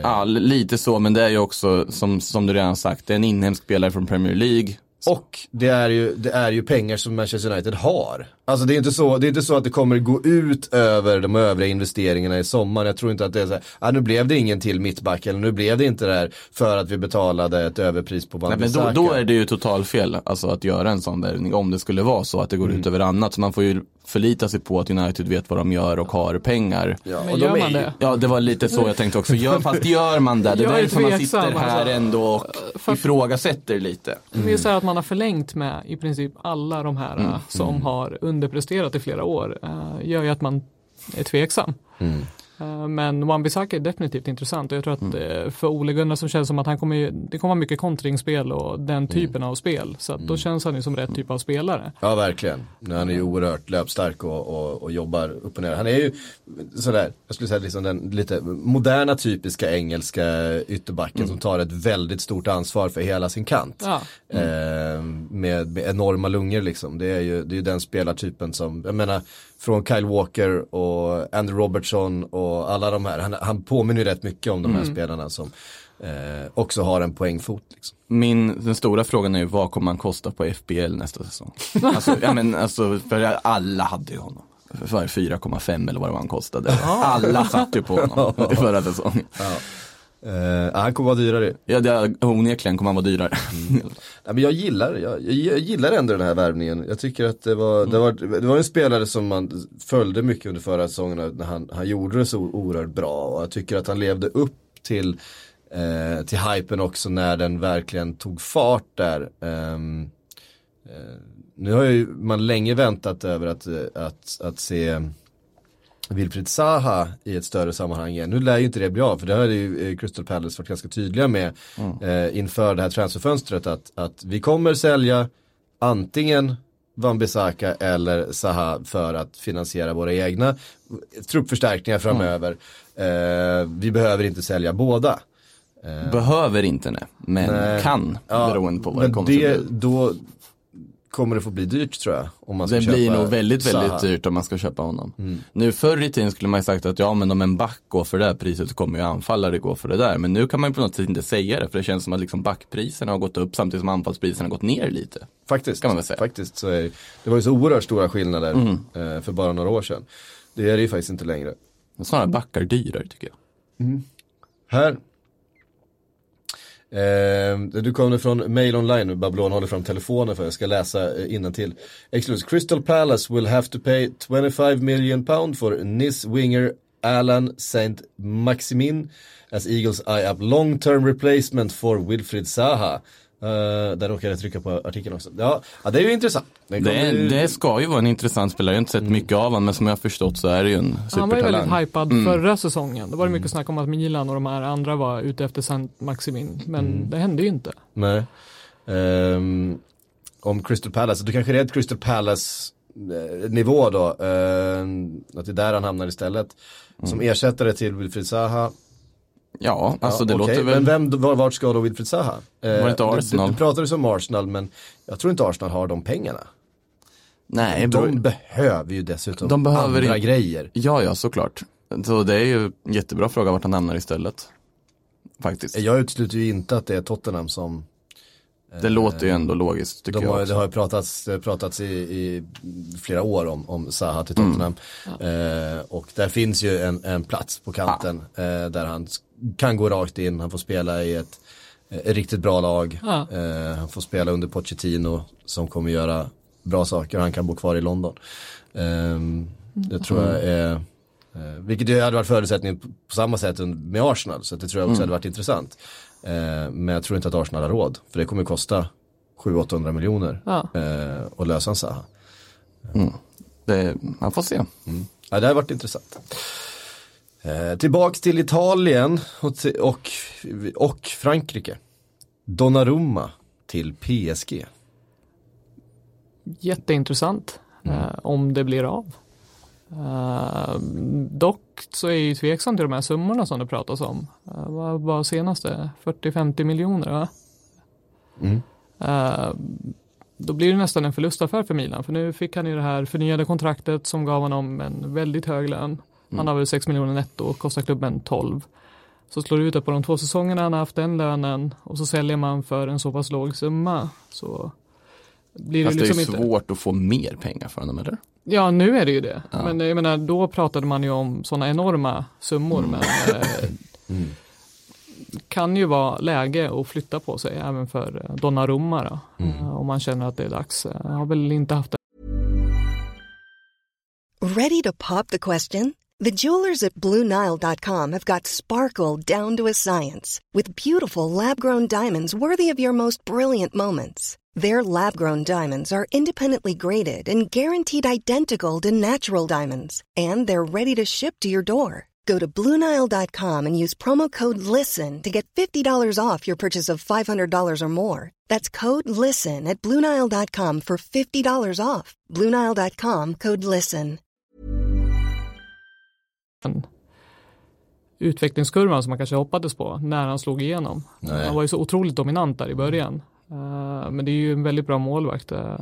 Ja, li- lite så, men det är ju också, som, som du redan sagt, det är en inhemsk spelare från Premier League. Och det är, ju, det är ju pengar som Manchester United har. Alltså det är inte så, det är inte så att det kommer gå ut över de övriga investeringarna i sommar. Jag tror inte att det är så här, ah, nu blev det ingen till mittback eller nu blev det inte det här för att vi betalade ett överpris på Nej, men då, då är det ju totalfel, alltså att göra en sån värvning, om det skulle vara så att det går Mm. ut över annat. Så man får ju förlita sig på att United vet vad de gör och har pengar. Ja, Men och gör de är man ju- det? Ja, det var lite så jag tänkte också. Gör, fast gör man det? Det är Jag är därför man sitter här alltså. ändå och För- ifrågasätter lite. Det är så här att man har förlängt med i princip alla de här Mm. eh, som har underpresterat i flera år. Eh, gör ju att man är tveksam. Mm. Eh, Men Wan-Bissaka är definitivt intressant och jag tror att Mm. eh, för Ole Gunnar så känns det som att han kommer det kommer vara mycket kontringsspel och Mm. den typen av spel. Så då känns han ju som rätt typ av spelare. Ja verkligen. Han är ju oerhört löpstark och, och, och jobbar upp och ner. Han är ju sådär, jag skulle säga liksom den lite moderna typiska engelska ytterbacken som tar ett väldigt stort ansvar för hela sin kant. Ja. Eh, med, med enorma lungor liksom. Det är ju det är den spelartypen som, jag menar från Kyle Walker och Andy Robertson och alla de här. Han, han påminner ju rätt mycket om de här spelarna som eh, också har en poängfot. Liksom. Min, den stora frågan är ju vad kommer han kosta på FBL nästa säsong? Alltså, ja, men, alltså, för alla hade ju honom. För 4,5 eller vad det var han kostade. Alla satt ju på honom förra säsongen. Eh, han kommer vara dyrare. Ja, det, onekligen kommer han vara dyrare. Ja, men jag gillar, jag, jag, gillar ändå den här värvningen. Jag tycker att det var, det var, det var en spelare som man följde mycket under förra säsongen när han, han gjorde det så oerhört bra. Och jag tycker att han levde upp till, eh, till hypen också när den verkligen tog fart där. Ehm, eh, nu har ju man länge väntat över att, att, att se Wilfried Zaha i ett större sammanhang igen. Nu lär ju inte det bli av för det har ju eh, Crystal Palace varit ganska tydliga med eh, inför det här transferfönstret att, att vi kommer sälja antingen Van Bissaka eller Zaha för att finansiera våra egna truppförstärkningar framöver. Eh, vi behöver inte sälja båda. Behöver inte nej, men Nej. kan beroende på vad det kommer det, bli. då kommer det få bli dyrt tror jag. Om man ska Det köpa blir nog väldigt, väldigt Zaha. dyrt om man ska köpa honom. Mm. Nu förr i tiden skulle man ju sagt att ja men om en back går för det här priset så kommer ju anfallare gå för det där. Men nu kan man ju på något sätt inte säga det för det känns som att liksom backpriserna har gått upp samtidigt som anfallspriserna har gått ner lite. Faktiskt, Kan man väl säga. faktiskt så är, det var ju så oerhört stora skillnader Mm. eh, för bara några år sedan. Det är det ju faktiskt inte längre. Men Snarare backar dyrare tycker jag. Här. Eh, du kommer från Mail Online, Babylon håller fram telefonen för jag ska läsa eh, till. Excellent. Crystal Palace will have to pay 25 million pound for Nis winger Alan Saint Maximin as Eagles eye up long term replacement for Wilfried Zaha. Uh, där råkade jag trycka på artikeln också. Ja, ja det är ju intressant. Det, ju- det ska ju vara en intressant spelare, jag har inte sett mycket av honom men som jag har förstått så är det ju en Han var ju väldigt supertalang. hypad Mm. förra säsongen. Det var det mycket snack om att Milan och de här andra var ute efter Saint Maximin. Men Mm. det hände ju inte. Nej. Ehm, om Crystal Palace, då kanske det är ett Crystal Palace eh, nivå då. ehm, att det är där han hamnar istället. Som ersättare till Wilfried Zaha. Ja, alltså det Ja, okej, låter väl. Men vem, var, vart ska då Wilfried Zaha? Eh, Var det inte det- Arsenal? Det, det pratades om Arsenal men jag tror inte Arsenal har de pengarna. Nej, De bro- behöver ju dessutom De behöver andra in- grejer. ja ja såklart. Så det är ju en jättebra fråga vart han hamnar istället. Faktiskt. Jag utesluter ju inte att det är Tottenham som Det låter ju ändå logiskt tycker De jag har, också. det har ju pratats, pratats i, i flera år om, om Zaha till Mm. Tottenham. Eh, och där finns ju en, en plats på kanten eh, där han kan gå rakt in, han får spela i ett, eh, riktigt bra lag. Ja. Eh, han får spela under Pochettino som kommer göra bra saker och han kan bo kvar i London. Eh, det tror jag är, eh, vilket ju hade varit förutsättningen på, samma sätt med Arsenal, så det tror jag också hade varit intressant. Eh, men jag tror inte att Arsenal har råd, för det kommer kosta 700-800 miljoner Ja. eh, och lösa en Zaha. Det, man får se. Ja, det har varit intressant. Eh, tillbaks till Italien och, till, och, och Frankrike. Donnarumma till PSG. Jätteintressant. Mm. Eh, om det blir av. Eh, dock så är jag ju tveksam till de här summorna som det pratas om. Uh, vad var senaste? 40-50 miljoner va? Mm. Eh, då blir det nästan en förlustaffär för Milan. För nu fick han ju det här förnyade kontraktet som gav honom en väldigt hög lön. Han har väl 6 miljoner netto och kostar klubben 12. Så slår du ut det på de två säsongerna han har haft den lönen och så säljer man för en så pass låg summa. Så blir det Fast det är liksom ju inte. svårt att få mer pengar för honom eller? Ja, nu är det ju det. Ja. Men jag menar, då pratade man ju om sådana enorma summor. Men eh, kan ju vara läge att flytta på sig även för eh, Donnarumma då. Eh, Om man känner att det är dags. Jag har väl inte haft Ready to pop the question? The jewelers at BlueNile.com have got sparkle down to a science with beautiful lab grown diamonds worthy of your most brilliant moments. Their lab grown diamonds are independently graded and guaranteed identical to natural diamonds, and they're ready to ship to your door. Go to BlueNile.com and use promo code LISTEN to get $50 off your purchase of $500 or more. That's code LISTEN at BlueNile.com for $50 off. BlueNile.com code LISTEN. utvecklingskurvan som man kanske hoppades på när han slog igenom. Nej. Han var ju så otroligt dominant där i början. Eh, Men det är ju en väldigt bra målvakt. Eh,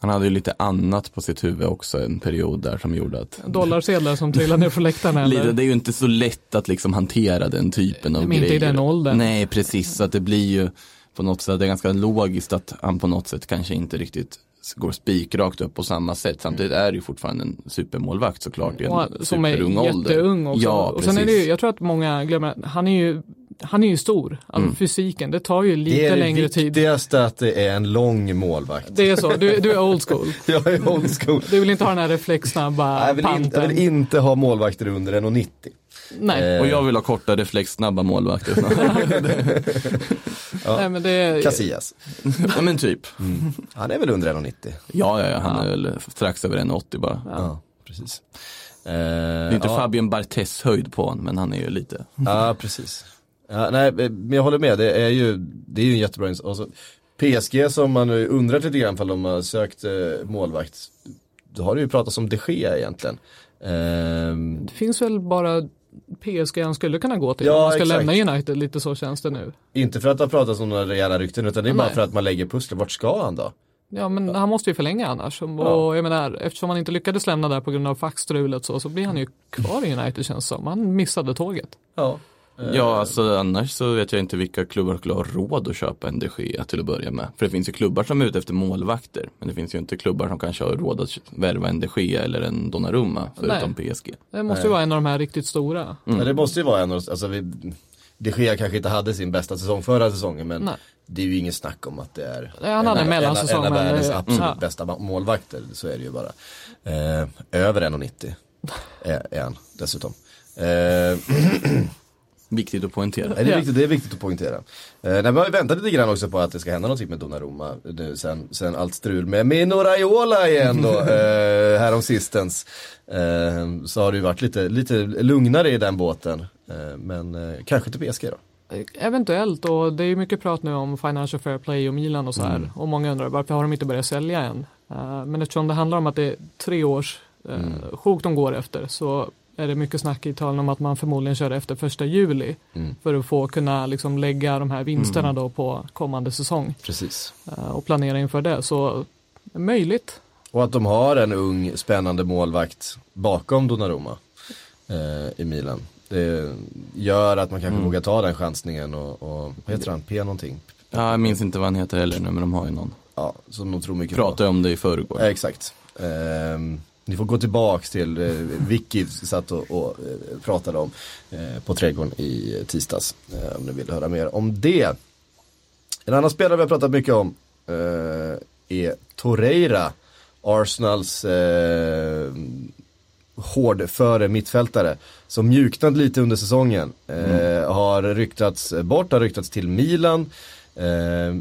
Han hade ju lite annat på sitt huvud också en period där som gjorde att Dollarsedlar som trillar ner från läktaren. Lite, Eller? det är ju inte så lätt att liksom hantera den typen av Men inte grejer. i den åldern. Nej, precis. Så att det blir ju på något sätt, det är ganska logiskt att han på något sätt kanske inte riktigt går spikrakt upp på samma sätt. Samtidigt är det ju fortfarande en supermålvakt såklart en som är superung ålder. jätteung också. Ja, och precis. sen är det ju, jag tror att många glömmer, han är ju, han är ju stor. Alltså Mm. fysiken, det tar ju Det lite är det längre tid. viktigaste att det är en lång målvakt. Det är så, du, du är old school. Jag är old school. Du vill inte ha den här reflexsnabba Jag vill, inte, jag panten. vill inte ha målvakter under 1,90. Nej. Eh, Och jag vill ha korta reflexsnabba målvakter. Nej, men det är, Casillas. ja men typ. Han är väl under 1,90? Ja, ja, ja, han är väl strax över 1,80 bara. Ja, precis. Eh, Det är inte ja. Fabian Barthez höjd på honom, men han är ju lite. Ja, precis. Ja, nej, men jag håller med. Det är ju, det är ju en jättebra ins- alltså, PSG som man nu undrat lite grann för de har sökt eh, målvakt. Då har det ju pratats om de Gea egentligen. Ehm, Det finns väl bara PSG han skulle kunna gå till Ja, om man ska exakt. lämna United, lite så känns det nu. inte för att det har pratats om några rejäla rykten utan det är bara Nej. för att man lägger pusslet. Vart ska han då? Ja men han måste ju förlänga annars. Och Ja. jag menar, eftersom han inte lyckades lämna där på grund av faxstrulet så, så blir han ju kvar i United känns det som. Han missade tåget. Ja. Ja, alltså annars så vet jag inte vilka klubbar skulle ha råd att köpa en de Gea till att börja med. För det finns ju klubbar som är ute efter målvakter. Men det finns ju inte klubbar som kanske har råd att värva en de Gea eller en Donnarumma förutom PSG. Det måste ju vara en av de här riktigt stora. Men det måste ju vara en av, alltså vi, de Gea kanske inte hade sin bästa säsong förra säsongen men Nej. det är ju ingen snack om att det är Nej, han hade en mellansäsong, en av världens det- absolut ja. bästa målvakter, så är det ju bara. Eh, över 1,90 är, är han dessutom. Eh, Viktigt att poängtera. Nej, det, är viktigt, det är viktigt att poängtera. Eh, nej, men vi har ju väntat lite grann också på att det ska hända någonting med Donnarumma nu sen, sen allt strul med Mino Raiola igen då, eh, härom sistens. Eh, så har det ju varit lite, lite lugnare i den båten. Eh, men eh, kanske till PSG då. Eventuellt och det är ju mycket prat nu om Financial Fair Play och Milan och så här. Och många undrar varför har de inte börjat sälja än? Eh, men eftersom det handlar om att det är tre års uh, sjok de går efter så är det mycket snack i Italien om att man förmodligen kör efter första juli Mm. för att få kunna liksom lägga de här vinsterna då på kommande säsong Precis. eh, och planera inför det. Så möjligt. Och att de har en ung spännande målvakt bakom Donnarumma eh, i Milan. Det gör att man kanske vågar ta den chansningen och, och vad heter han, P någonting? Ja, jag minns inte vad han heter heller nu, men de har ju någon. Ja, som de tror mycket på. Pratade om det i förrgår. Ja, exakt. Ehm, ni får gå tillbaks till eh, Vicky satt och, och eh, pratade om eh, på Trädgården i tisdags. Eh, om ni vill höra mer om det. En annan spelare vi har pratat mycket om eh, är Torreira. Arsenals eh, hårdföre mittfältare. Som mjuknat lite under säsongen. Eh, Har ryktats bort, har ryktats till Milan. Eh, eh,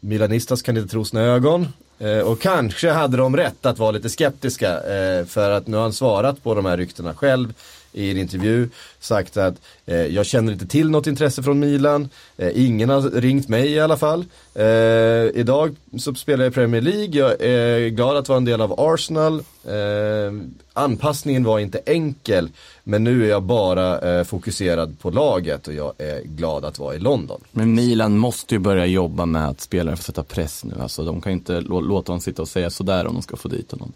Milanistas kan inte tro sina ögon. Eh, och kanske hade de rätt att vara lite skeptiska. Eh, för att nu har han svarat på de här ryktena själv i en intervju. Sagt att eh, jag känner inte till något intresse från Milan. Eh, ingen har ringt mig i alla fall. Eh, idag så spelar jag i Premier League. Jag är glad att vara en del av Arsenal. Eh, anpassningen var inte enkel. Men nu är jag bara eh, fokuserad på laget och jag är glad att vara i London. Men Milan måste ju börja jobba med att spelare får sätta press nu. Alltså de kan ju inte låta honom sitta och säga sådär om de ska få dit honom.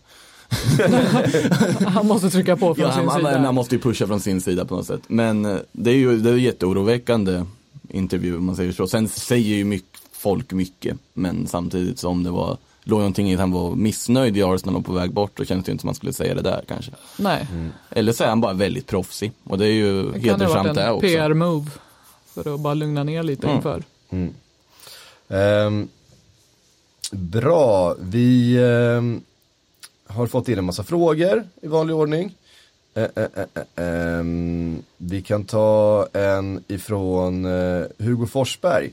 Han måste trycka på från Ja, sin man, sida. man måste ju pusha från sin sida på något sätt. Men eh, det är ju det är jätteoroväckande intervju om man säger så. Sen säger ju mycket, folk mycket. Men samtidigt som det var, låg någonting i att han var missnöjd i Arsenal och på väg bort. Då känns det ju inte som man skulle säga det där kanske. Nej, Eller så är han bara väldigt proffsig. Och det är ju det kan ha hedersamt varit det en också. PR-move. För att bara lugna ner lite Mm. inför. Ehm, bra, vi ehm, har fått in en massa frågor i vanlig ordning. Eh, eh, eh, eh, ehm, vi kan ta en ifrån eh, Hugo Forsberg.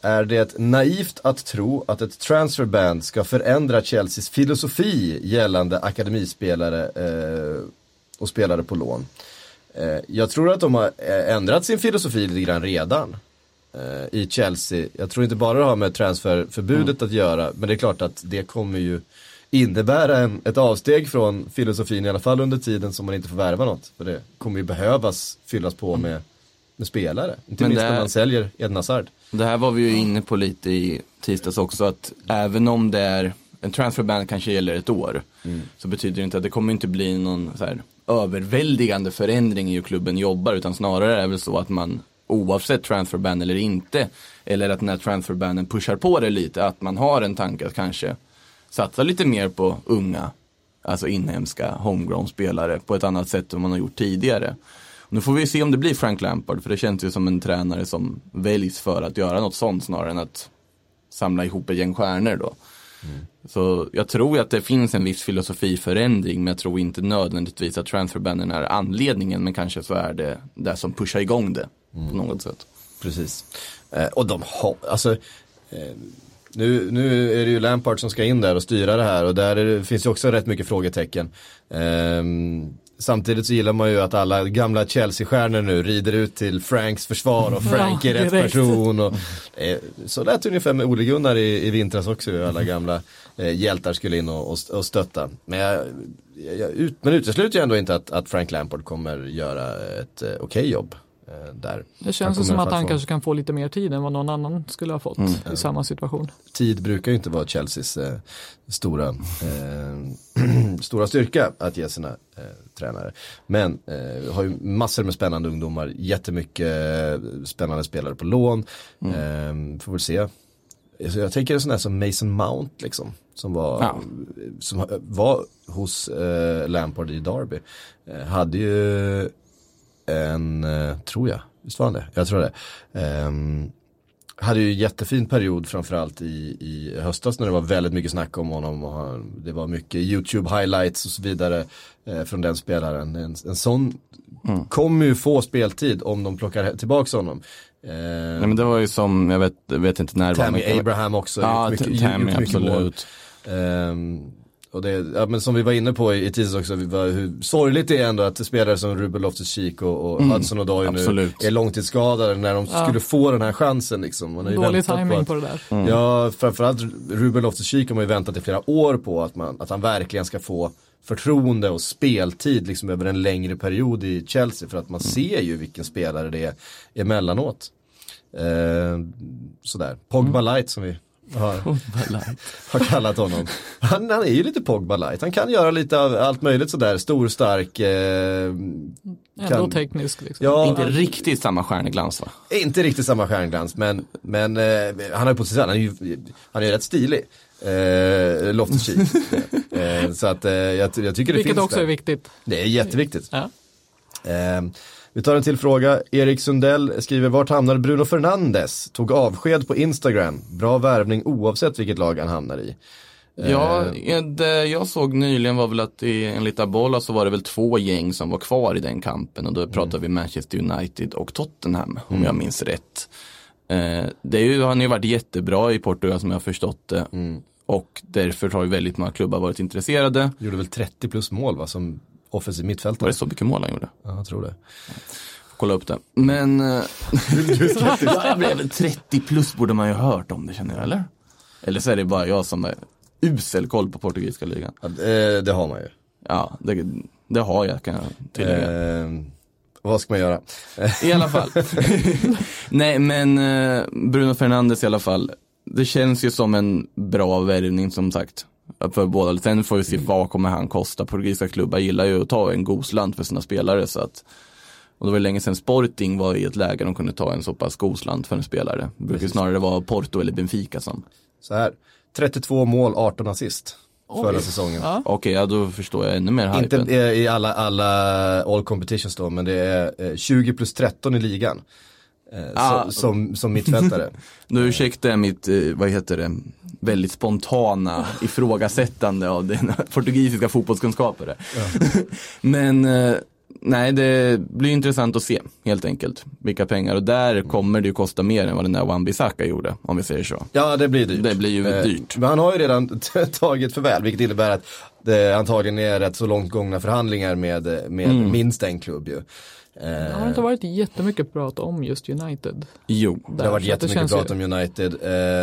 Är det naivt att tro att ett transferband ska förändra Chelseas filosofi gällande akademispelare eh, och spelare på lån? Jag tror att de har ändrat sin filosofi lite grann redan i Chelsea. Jag tror inte bara det har med transferförbudet att göra, men det är klart att det kommer ju innebära en, ett avsteg från filosofin i alla fall under tiden som man inte får värva något. För det kommer ju behövas fyllas på med, med spelare. Inte Men minst när är- man säljer Eden Hazard. Det här var vi ju inne på lite i tisdags också att även om det är en transferban kanske gäller ett år så betyder det inte att det kommer inte bli någon så här överväldigande förändring i hur klubben jobbar utan snarare är det väl så att man oavsett transferban eller inte eller att den här transferbanen pushar på det lite att man har en tanke att kanske satsa lite mer på unga alltså inhemska homegrown spelare på ett annat sätt än man har gjort tidigare. Nu får vi se om det blir Frank Lampard, för det känns ju som en tränare som väljs för att göra något sånt snarare än att samla ihop ett gäng stjärnor då. Så jag tror att det finns en viss filosofiförändring, men jag tror inte nödvändigtvis att transferbannen är anledningen, men kanske så är det det som pushar igång det på något sätt. Precis. Eh, och de har, alltså, eh, nu, nu är det ju Lampard som ska in där och styra det här och där är det, finns ju också rätt mycket frågetecken. Ehm, samtidigt så gillar man ju att alla gamla Chelsea-stjärnor nu rider ut till Franks försvar och Frank Ja, är rätt direkt. person. Och, eh, så lät det ungefär med Ole Gunnar i, i vintras också, hur alla gamla eh, hjältar skulle in och, och, och stötta. Men, jag, jag, ut, men utesluter ju ändå inte att, att Frank Lampard kommer göra ett eh, okej jobb. Eh, Där. Det känns som att han få- kanske kan få lite mer tid än vad någon annan skulle ha fått i samma situation. tid brukar ju inte vara Chelseas eh, stora, eh, stora styrka att ge sina eh, tränare. Men eh, har ju massor med spännande ungdomar, jättemycket eh, spännande spelare på lån. Eh, får väl se. Alltså, jag tänker en sån där som Mason Mount liksom. Som var, Ja. som var hos Lampard i Derby. Hade ju en, eh, tror jag, visst var han det? Jag tror det. Ehm, hade ju en jättefin period framförallt i, i höstas när det var väldigt mycket snack om honom och det var mycket YouTube highlights och så vidare eh, från den spelaren. En, en sån kommer ju få speltid om de plockar tillbaka honom. Eh, Nej, men det var ju som, jag vet, vet inte när det var. Tammy Abraham också. Ja, mycket- Tammy, mycket mål. absolut. Och det, ja, men som vi var inne på i, i tisdags också, var, hur sorgligt det är ändå att spelare som Ruben Loftus-Cheek och, och Hudson och nu absolut. är långtidsskadade när de Ja. skulle få den här chansen liksom. Man har ju Dålig timing att- på det där. Mm. Ja, framförallt Ruben Loftus-Cheek har man ju väntat i flera år på att, man, att han verkligen ska få förtroende och speltid liksom över en längre period i Chelsea för att man ser ju vilken spelare det är emellanåt. Eh, sådär, Pogba light som vi har, har kallat honom. Han, han är ju lite Pogba light, han kan göra lite av allt möjligt sådär, stor, stark. Eh, Ändå kan- teknisk liksom. Ja, Inte riktigt samma stjärneglans va? inte riktigt samma stjärnglans men, men eh, han har ju på sig han är ju, han är ju rätt stilig. Eh, Loftus-Cheek. eh, så att eh, jag, jag tycker det Vilket finns också där. är viktigt. Det är jätteviktigt. Ja. Eh, vi tar en till fråga. Erik Sundell skriver, vart hamnar Bruno Fernandes? Tog avsked på Instagram. Bra värvning oavsett vilket lag han hamnar i. Ja, det jag såg nyligen var väl att i, enligt Abola så var det väl två gäng som var kvar i den kampen och då pratar vi Manchester United och Tottenham om jag minns rätt. Eh, det är ju, han har ju varit jättebra i Portugal som jag har förstått det. Och därför har ju väldigt många klubbar varit intresserade. Gjorde väl 30 plus mål va, som offensiv Var mittfältare. det så mycket mål han gjorde? Ja, jag tror det. Kolla upp det. Men eh, ja, det är väl 30 plus borde man ju ha hört om det känner jag, eller? Eller så är det bara jag som är usel koll på portugisiska ligan. Ja, eh, det har man ju. Ja, det, det har jag kan jag tillägga. Eh, vad ska man göra? I alla fall. Nej men eh, Bruno Fernandes i alla fall. Det känns ju som en bra värvning som sagt. För båda. Sen får vi se vad kommer han kosta. Portugisiska klubbar gillar ju att ta en god slant för sina spelare. Så att, och det var länge sedan Sporting var i ett läge de kunde ta en så pass god slant för en spelare. Det brukar snarare vara Porto eller Benfica som. Så här, 32 mål, 18 assist. Förra säsongen. Ja. Okej, ja då förstår jag ännu mer Inte hypen. eh, i alla, alla all competitions då, men det är eh, 20 plus 13 i ligan. Eh, Ah. som, som, som mittfältare. Då ursäktar jag mitt, eh, vad heter det, väldigt spontana ifrågasättande av dina portugisiska fotbollskunskaper. Men eh, nej, det blir intressant att se helt enkelt vilka pengar och där kommer det ju kosta mer än vad den där Wan-Bissaka gjorde om vi säger så. Ja, det blir dyrt. Det blir ju Eh, dyrt. Men han har ju redan tagit förväl, vilket innebär att det antagligen är rätt så långt gångna förhandlingar med, med Mm. minst en klubb ju. Eh, Det har inte varit jättemycket prat om just United. Jo, Det har varit Där, jättemycket känns prat ju- om United, eh,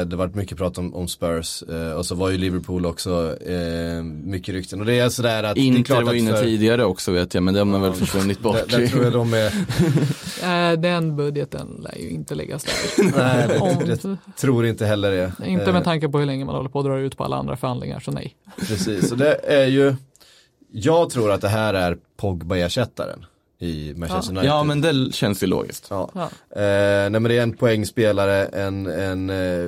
det har varit mycket prat om, om Spurs eh, och så var ju Liverpool också eh, mycket rykten. Och det är sådär att det är Inter klart var inne för- tidigare också vet jag, men det har man väl försvunnit bort. Där, där tror jag de är, Den budgeten lär ju inte läggas där. nej, det, Om, det tror inte heller det. inte med tanke på hur länge man håller på att dra ut på alla andra förhandlingar, så nej. Precis, så det är ju, jag tror att det här är Pogba-ersättaren i Manchester United. Ja, men det känns ju logiskt. Ja. Ja. Eh, nej men det är en poängspelare, en, en eh,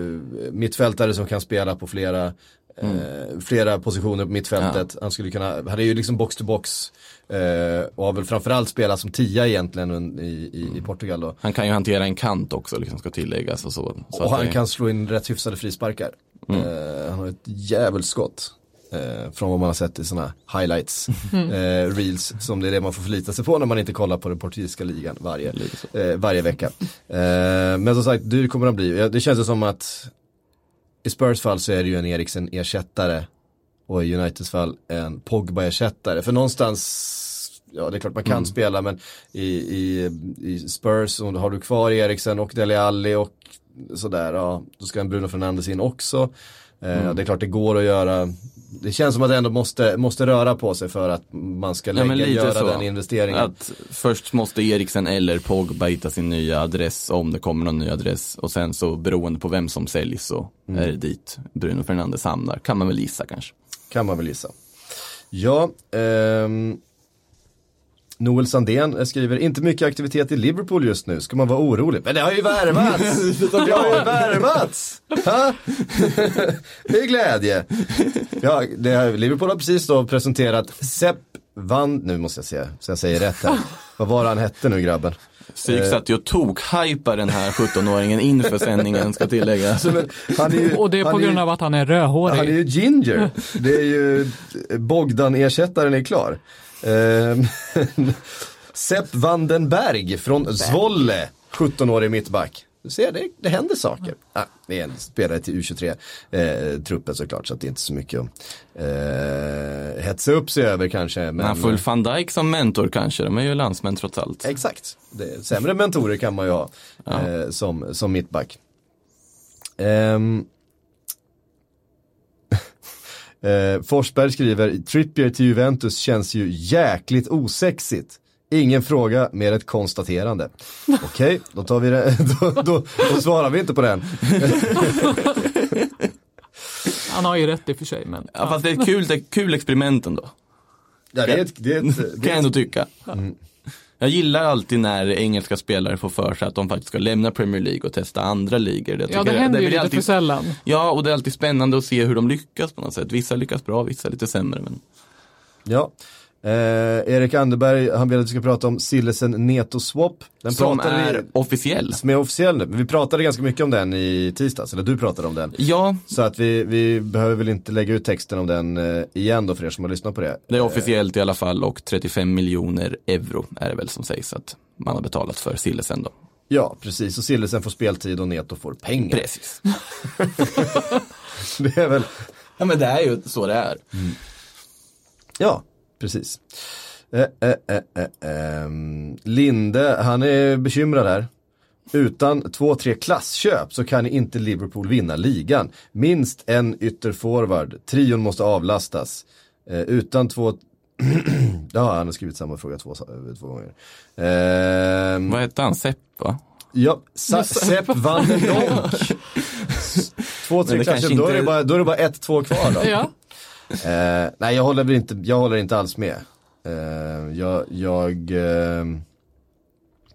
mittfältare som kan spela på flera, eh, flera positioner på mittfältet. Han skulle kunna, han är ju liksom box to box eh, och har väl framförallt spelat som tia egentligen i, i, i Portugal då. Han kan ju hantera en kant också, liksom ska tilläggas och så. så och att han det- kan slå in rätt hyfsade frisparkar. Eh, han har ett jävligt skott. Eh, från vad man har sett i sådana highlights, eh, reels, som det är det man får förlita sig på när man inte kollar på den portugisiska ligan varje, eh, varje vecka. Eh, men som sagt, dyr kommer han bli. Det känns som att i Spurs fall så är det ju en Eriksen ersättare och i Uniteds fall en Pogba-ersättare. För någonstans, ja det är klart man kan spela men i, i, i Spurs så har du kvar Eriksen och Dele Alli och sådär, ja då ska en Bruno Fernandes in också. Eh, Det är klart det går att göra, det känns som att det ändå måste, måste röra på sig för att man ska Ja, lägga, lite göra så. den investeringen. Att först måste Eriksen eller Pogba hitta sin nya adress om det kommer någon ny adress och sen så beroende på vem som säljs så är det dit Bruno Fernandes hamnar. Kan man väl gissa kanske. Kan man väl gissa. Ja, ehm, Noel Sandén skriver, inte mycket aktivitet i Liverpool just nu, ska man vara orolig? Men det har ju värvats! det har ju värvats! Ha? det är glädje. Ja, det här, Liverpool har precis då presenterat Sepp Van, nu måste jag se så jag säger rätt här. Vad var han hette nu grabben? Psyk satt ju och tok-hypar den här 17-åringen inför sändningen ska han är ju, Och det är på grund av att han är rödhårig. Han är ju ginger. Det är ju, Bogdan-ersättaren är klar. Ehm, Sepp Vandenberg från Zwolle, 17-årig mittback. Du ser, det, det händer saker. Ah, det är en spelare till U23-truppen såklart, så att det är inte så mycket att eh, hetsa upp sig över kanske. Men, han får van Dijk som mentor kanske, de är ju landsmän trots allt. Exakt, det sämre mentorer kan man ju ha eh, som, som mittback. Ehm. Eh, Forsberg skriver, Trippier till Juventus känns ju jäkligt osexigt. Ingen fråga, mer ett konstaterande. Okej, då tar vi det, då, då, då svarar vi inte på den. Han har ju rätt i och för sig, men Ja, fast det är ett kul, det är ett kul experiment ändå. Ja, det är ett, det är ett, Kan det jag ändå tycka. Jag gillar alltid när engelska spelare får för sig att de faktiskt ska lämna Premier League och testa andra ligor. Jag ja, det händer ju blir lite för sällan. Ja, och det är alltid spännande att se hur de lyckas på något sätt. Vissa lyckas bra, vissa lite sämre. Men... ja. Eh, Erik Anderberg, han vill att vi ska prata om Sillesen Neto Swap. Den Som pratade vi- är officiell. som är officiell nu. Men vi pratade ganska mycket om den i tisdags, eller du pratade om den. Ja, Så att vi, vi behöver väl inte lägga ut texten om den eh, igen då för er som har lyssnat på det. det är officiellt i alla fall och 35 miljoner euro är det väl som sägs att man har betalat för Sillesen då. Ja, precis. Och Sillesen får speltid och Neto får pengar. Precis. Det är väl, Ja men det är ju så det är. ja, precis. Eh, eh, eh, eh, ehm, Linde, han är bekymrad här. Utan två, tre klassköp så kan inte Liverpool vinna ligan. Minst en ytterforward. Trion måste avlastas. Eh, utan två... ja, han har skrivit samma fråga två, två gånger. Ehm, Vad hette han? Sepp va? Ja, Sa- Sepp van den Donk. Två, tre kanske då, är det bara, då är det bara ett, två kvar då. Ja, Eh, nej, jag håller, väl inte, jag håller inte alls med. Eh, jag, jag eh,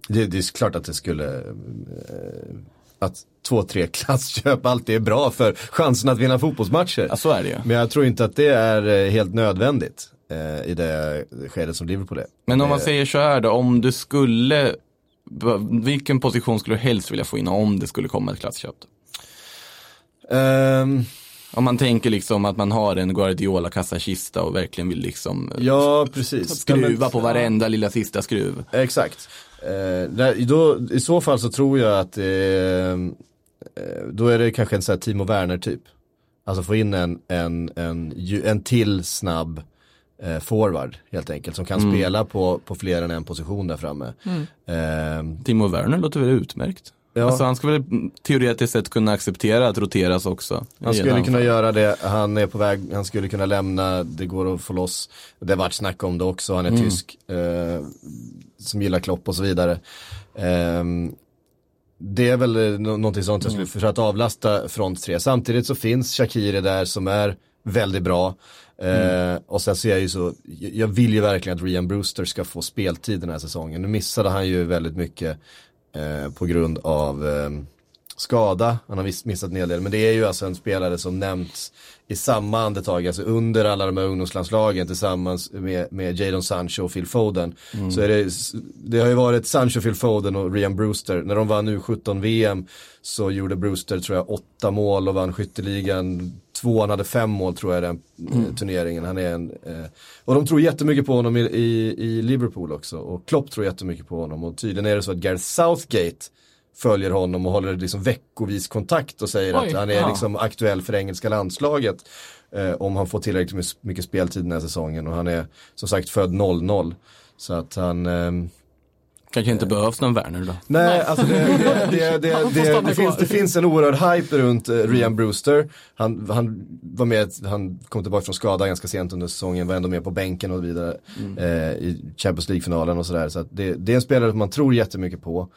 det, det är klart att det skulle, eh, att två, tre klassköp alltid är bra för chansen att vinna fotbollsmatcher. Ja så är det ju. Men jag tror inte att det är eh, helt nödvändigt eh, i det skedet som Liverpool är. Men om man säger så här då, om du skulle, vilken position skulle du helst vilja få in om det skulle komma ett klassköp? då? Om man tänker liksom att man har en Guardiola kassakista och verkligen vill liksom eh, ja, precis. skruva Ja, på varenda lilla sista skruv. Exakt. Eh, där, då, I så fall så tror jag att eh, eh, då är det kanske en sån här Timo Werner typ. Alltså få in en, en, en, en till snabb eh, forward helt enkelt som kan spela på, på fler än en position där framme. Eh, Timo Werner låter väl utmärkt? Ja. Alltså han skulle väl teoretiskt sett kunna acceptera att roteras också. han skulle kunna anfall. göra det, han är på väg, han skulle kunna lämna, det går att få loss. Det har varit snack om det också, han är tysk, eh, som gillar Klopp och så vidare. Ehm, det är väl eh, nå- någonting sånt jag skulle, för att avlasta front 3. Samtidigt så finns Shakiri där som är väldigt bra. Eh, och sen så är jag ju så, jag vill ju verkligen att Rian Brewster ska få speltid den här säsongen. Nu missade han ju väldigt mycket eh, på grund av eh, skada. Han har missat en hel del. Men det är ju alltså en spelare som nämnts i samma andetag, alltså under alla de här ungdomslandslagen tillsammans med, med Jadon Sancho och Phil Foden. Så är det, det har ju varit Sancho, Phil Foden och Rian Brewster. När de vann U17 VM så gjorde Brewster tror jag åtta mål och vann skytteligan. Tvåan hade fem mål tror jag den eh, turneringen. Han är en, eh, och de tror jättemycket på honom i, i, i Liverpool också. Och Klopp tror jättemycket på honom. Och tydligen är det så att Gareth Southgate följer honom och håller liksom veckovis kontakt och säger Oj, att han är ja. liksom aktuell för engelska landslaget. Eh, om han får tillräckligt my- mycket speltid den här säsongen och han är som sagt född 00. Så att han, ehm, Kanske inte behövs någon Werner då. Nej, alltså det, det, det, det, finns, det finns en oerhörd hype runt uh, Ryan Brewster. Han, han var med, han kom tillbaka från skada ganska sent under säsongen, var ändå med på bänken och vidare eh, i Champions League-finalen och sådär. Så att det, det är en spelare som man tror jättemycket på.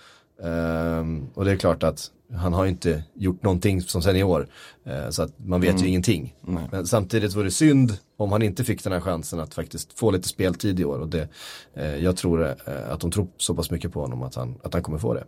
Ehm, och det är klart att han har inte gjort någonting som senior. Uh, så att man vet ju ingenting. Nej. Men samtidigt var det synd om han inte fick den här chansen att faktiskt få lite speltid i år. Och det, eh, jag tror eh, att de tror så pass mycket på honom att han, att han kommer få det.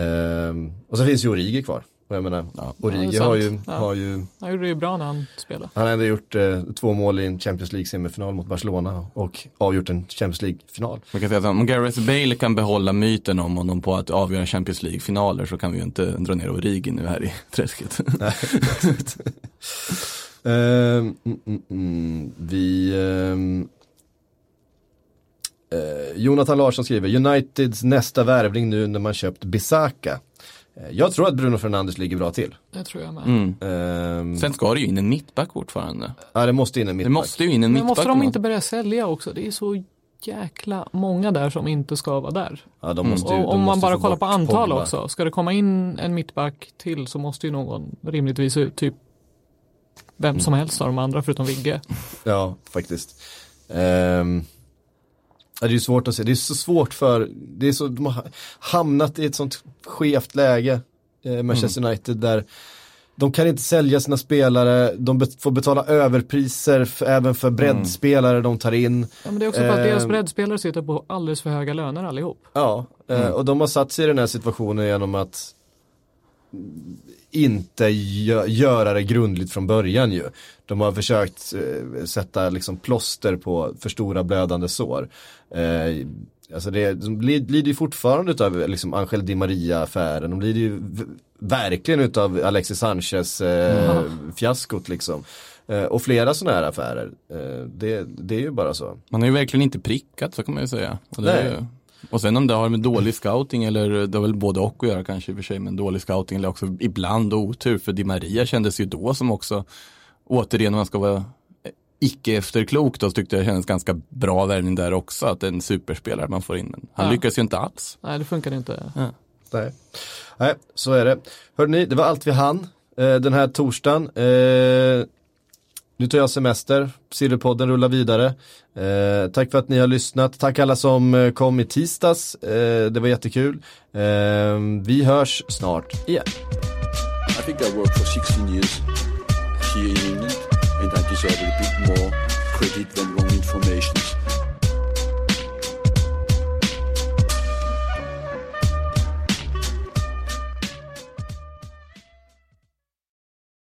Ehm, och så finns ju Origi kvar. Och jag menar, Ja, Origi det är har ju, Ja. har ju Han gjorde det ju bra när han spelade. han har ändå gjort eh, två mål i en Champions League semifinal mot Barcelona och avgjort en Champions League-final. Man kan säga att om Gareth Bale kan behålla myten om honom på att avgöra Champions League-finaler så kan vi ju inte dra ner Origi nu här i träsket. Ehm, mm, mm, mm, vi eh, Jonathan Larsson skriver Uniteds nästa värvning nu när man köpt Bisaka. Eh, jag tror att Bruno Fernandes ligger bra till. Det tror jag med. Mm. Ehm, Sen ska det ju in en mittback fortfarande. ja, det måste in en Det mittback. måste ju in en Men mittback. måste de inte börja sälja också? Det är så jäkla många där som inte ska vara där. Ja, de måste ju, Och de om man måste bara kollar på antal Pogba. också. Ska det komma in en mittback till så måste ju någon rimligtvis ut. Typ vem Mm. som helst av de andra förutom Vigge. Ja, faktiskt. Ja, det är ju svårt att se, det är så svårt för, det är så, de har hamnat i ett sånt skevt läge, eh, Manchester United, där de kan inte sälja sina spelare, de får betala överpriser f- även för breddspelare de tar in. Ja, men det är också för att deras Ehm. breddspelare sitter på alldeles för höga löner allihop. Ja, eh, och de har satt sig i den här situationen genom att inte gö- göra det grundligt från början ju. De har försökt eh, sätta liksom plåster på för stora blödande sår. Eh, alltså det, de lid- lider ju fortfarande utav liksom Angel Di Maria-affären. De lider ju verkligen utav Alexis Sanchez eh, fiaskot liksom. Eh, och flera sådana här affärer. Eh, det, det är ju bara så. Man har ju verkligen inte prickat så kan man ju säga. Och, det är Nej. ju... och sen om det har med dålig scouting eller det har väl både och att göra kanske i och för sig men dålig scouting eller också ibland otur för Di Maria kändes ju då som också återigen om man ska vara icke efterklok då så tyckte jag kändes ganska bra värvning där också att det är en superspelare man får in men han Ja. lyckas ju inte alls. Nej, det funkar inte. Nej. Nej, så är det. Hörrni, det var allt vi hann eh, den här torsdagen. Nu tar jag semester, Silverpodden rullar vidare. Eh, tack för att ni har lyssnat. Tack alla som eh, kom i tisdags. Eh, det var jättekul. Eh, vi hörs snart igen. I think I worked for 16 years here in England, and I deserve a bit more credit than.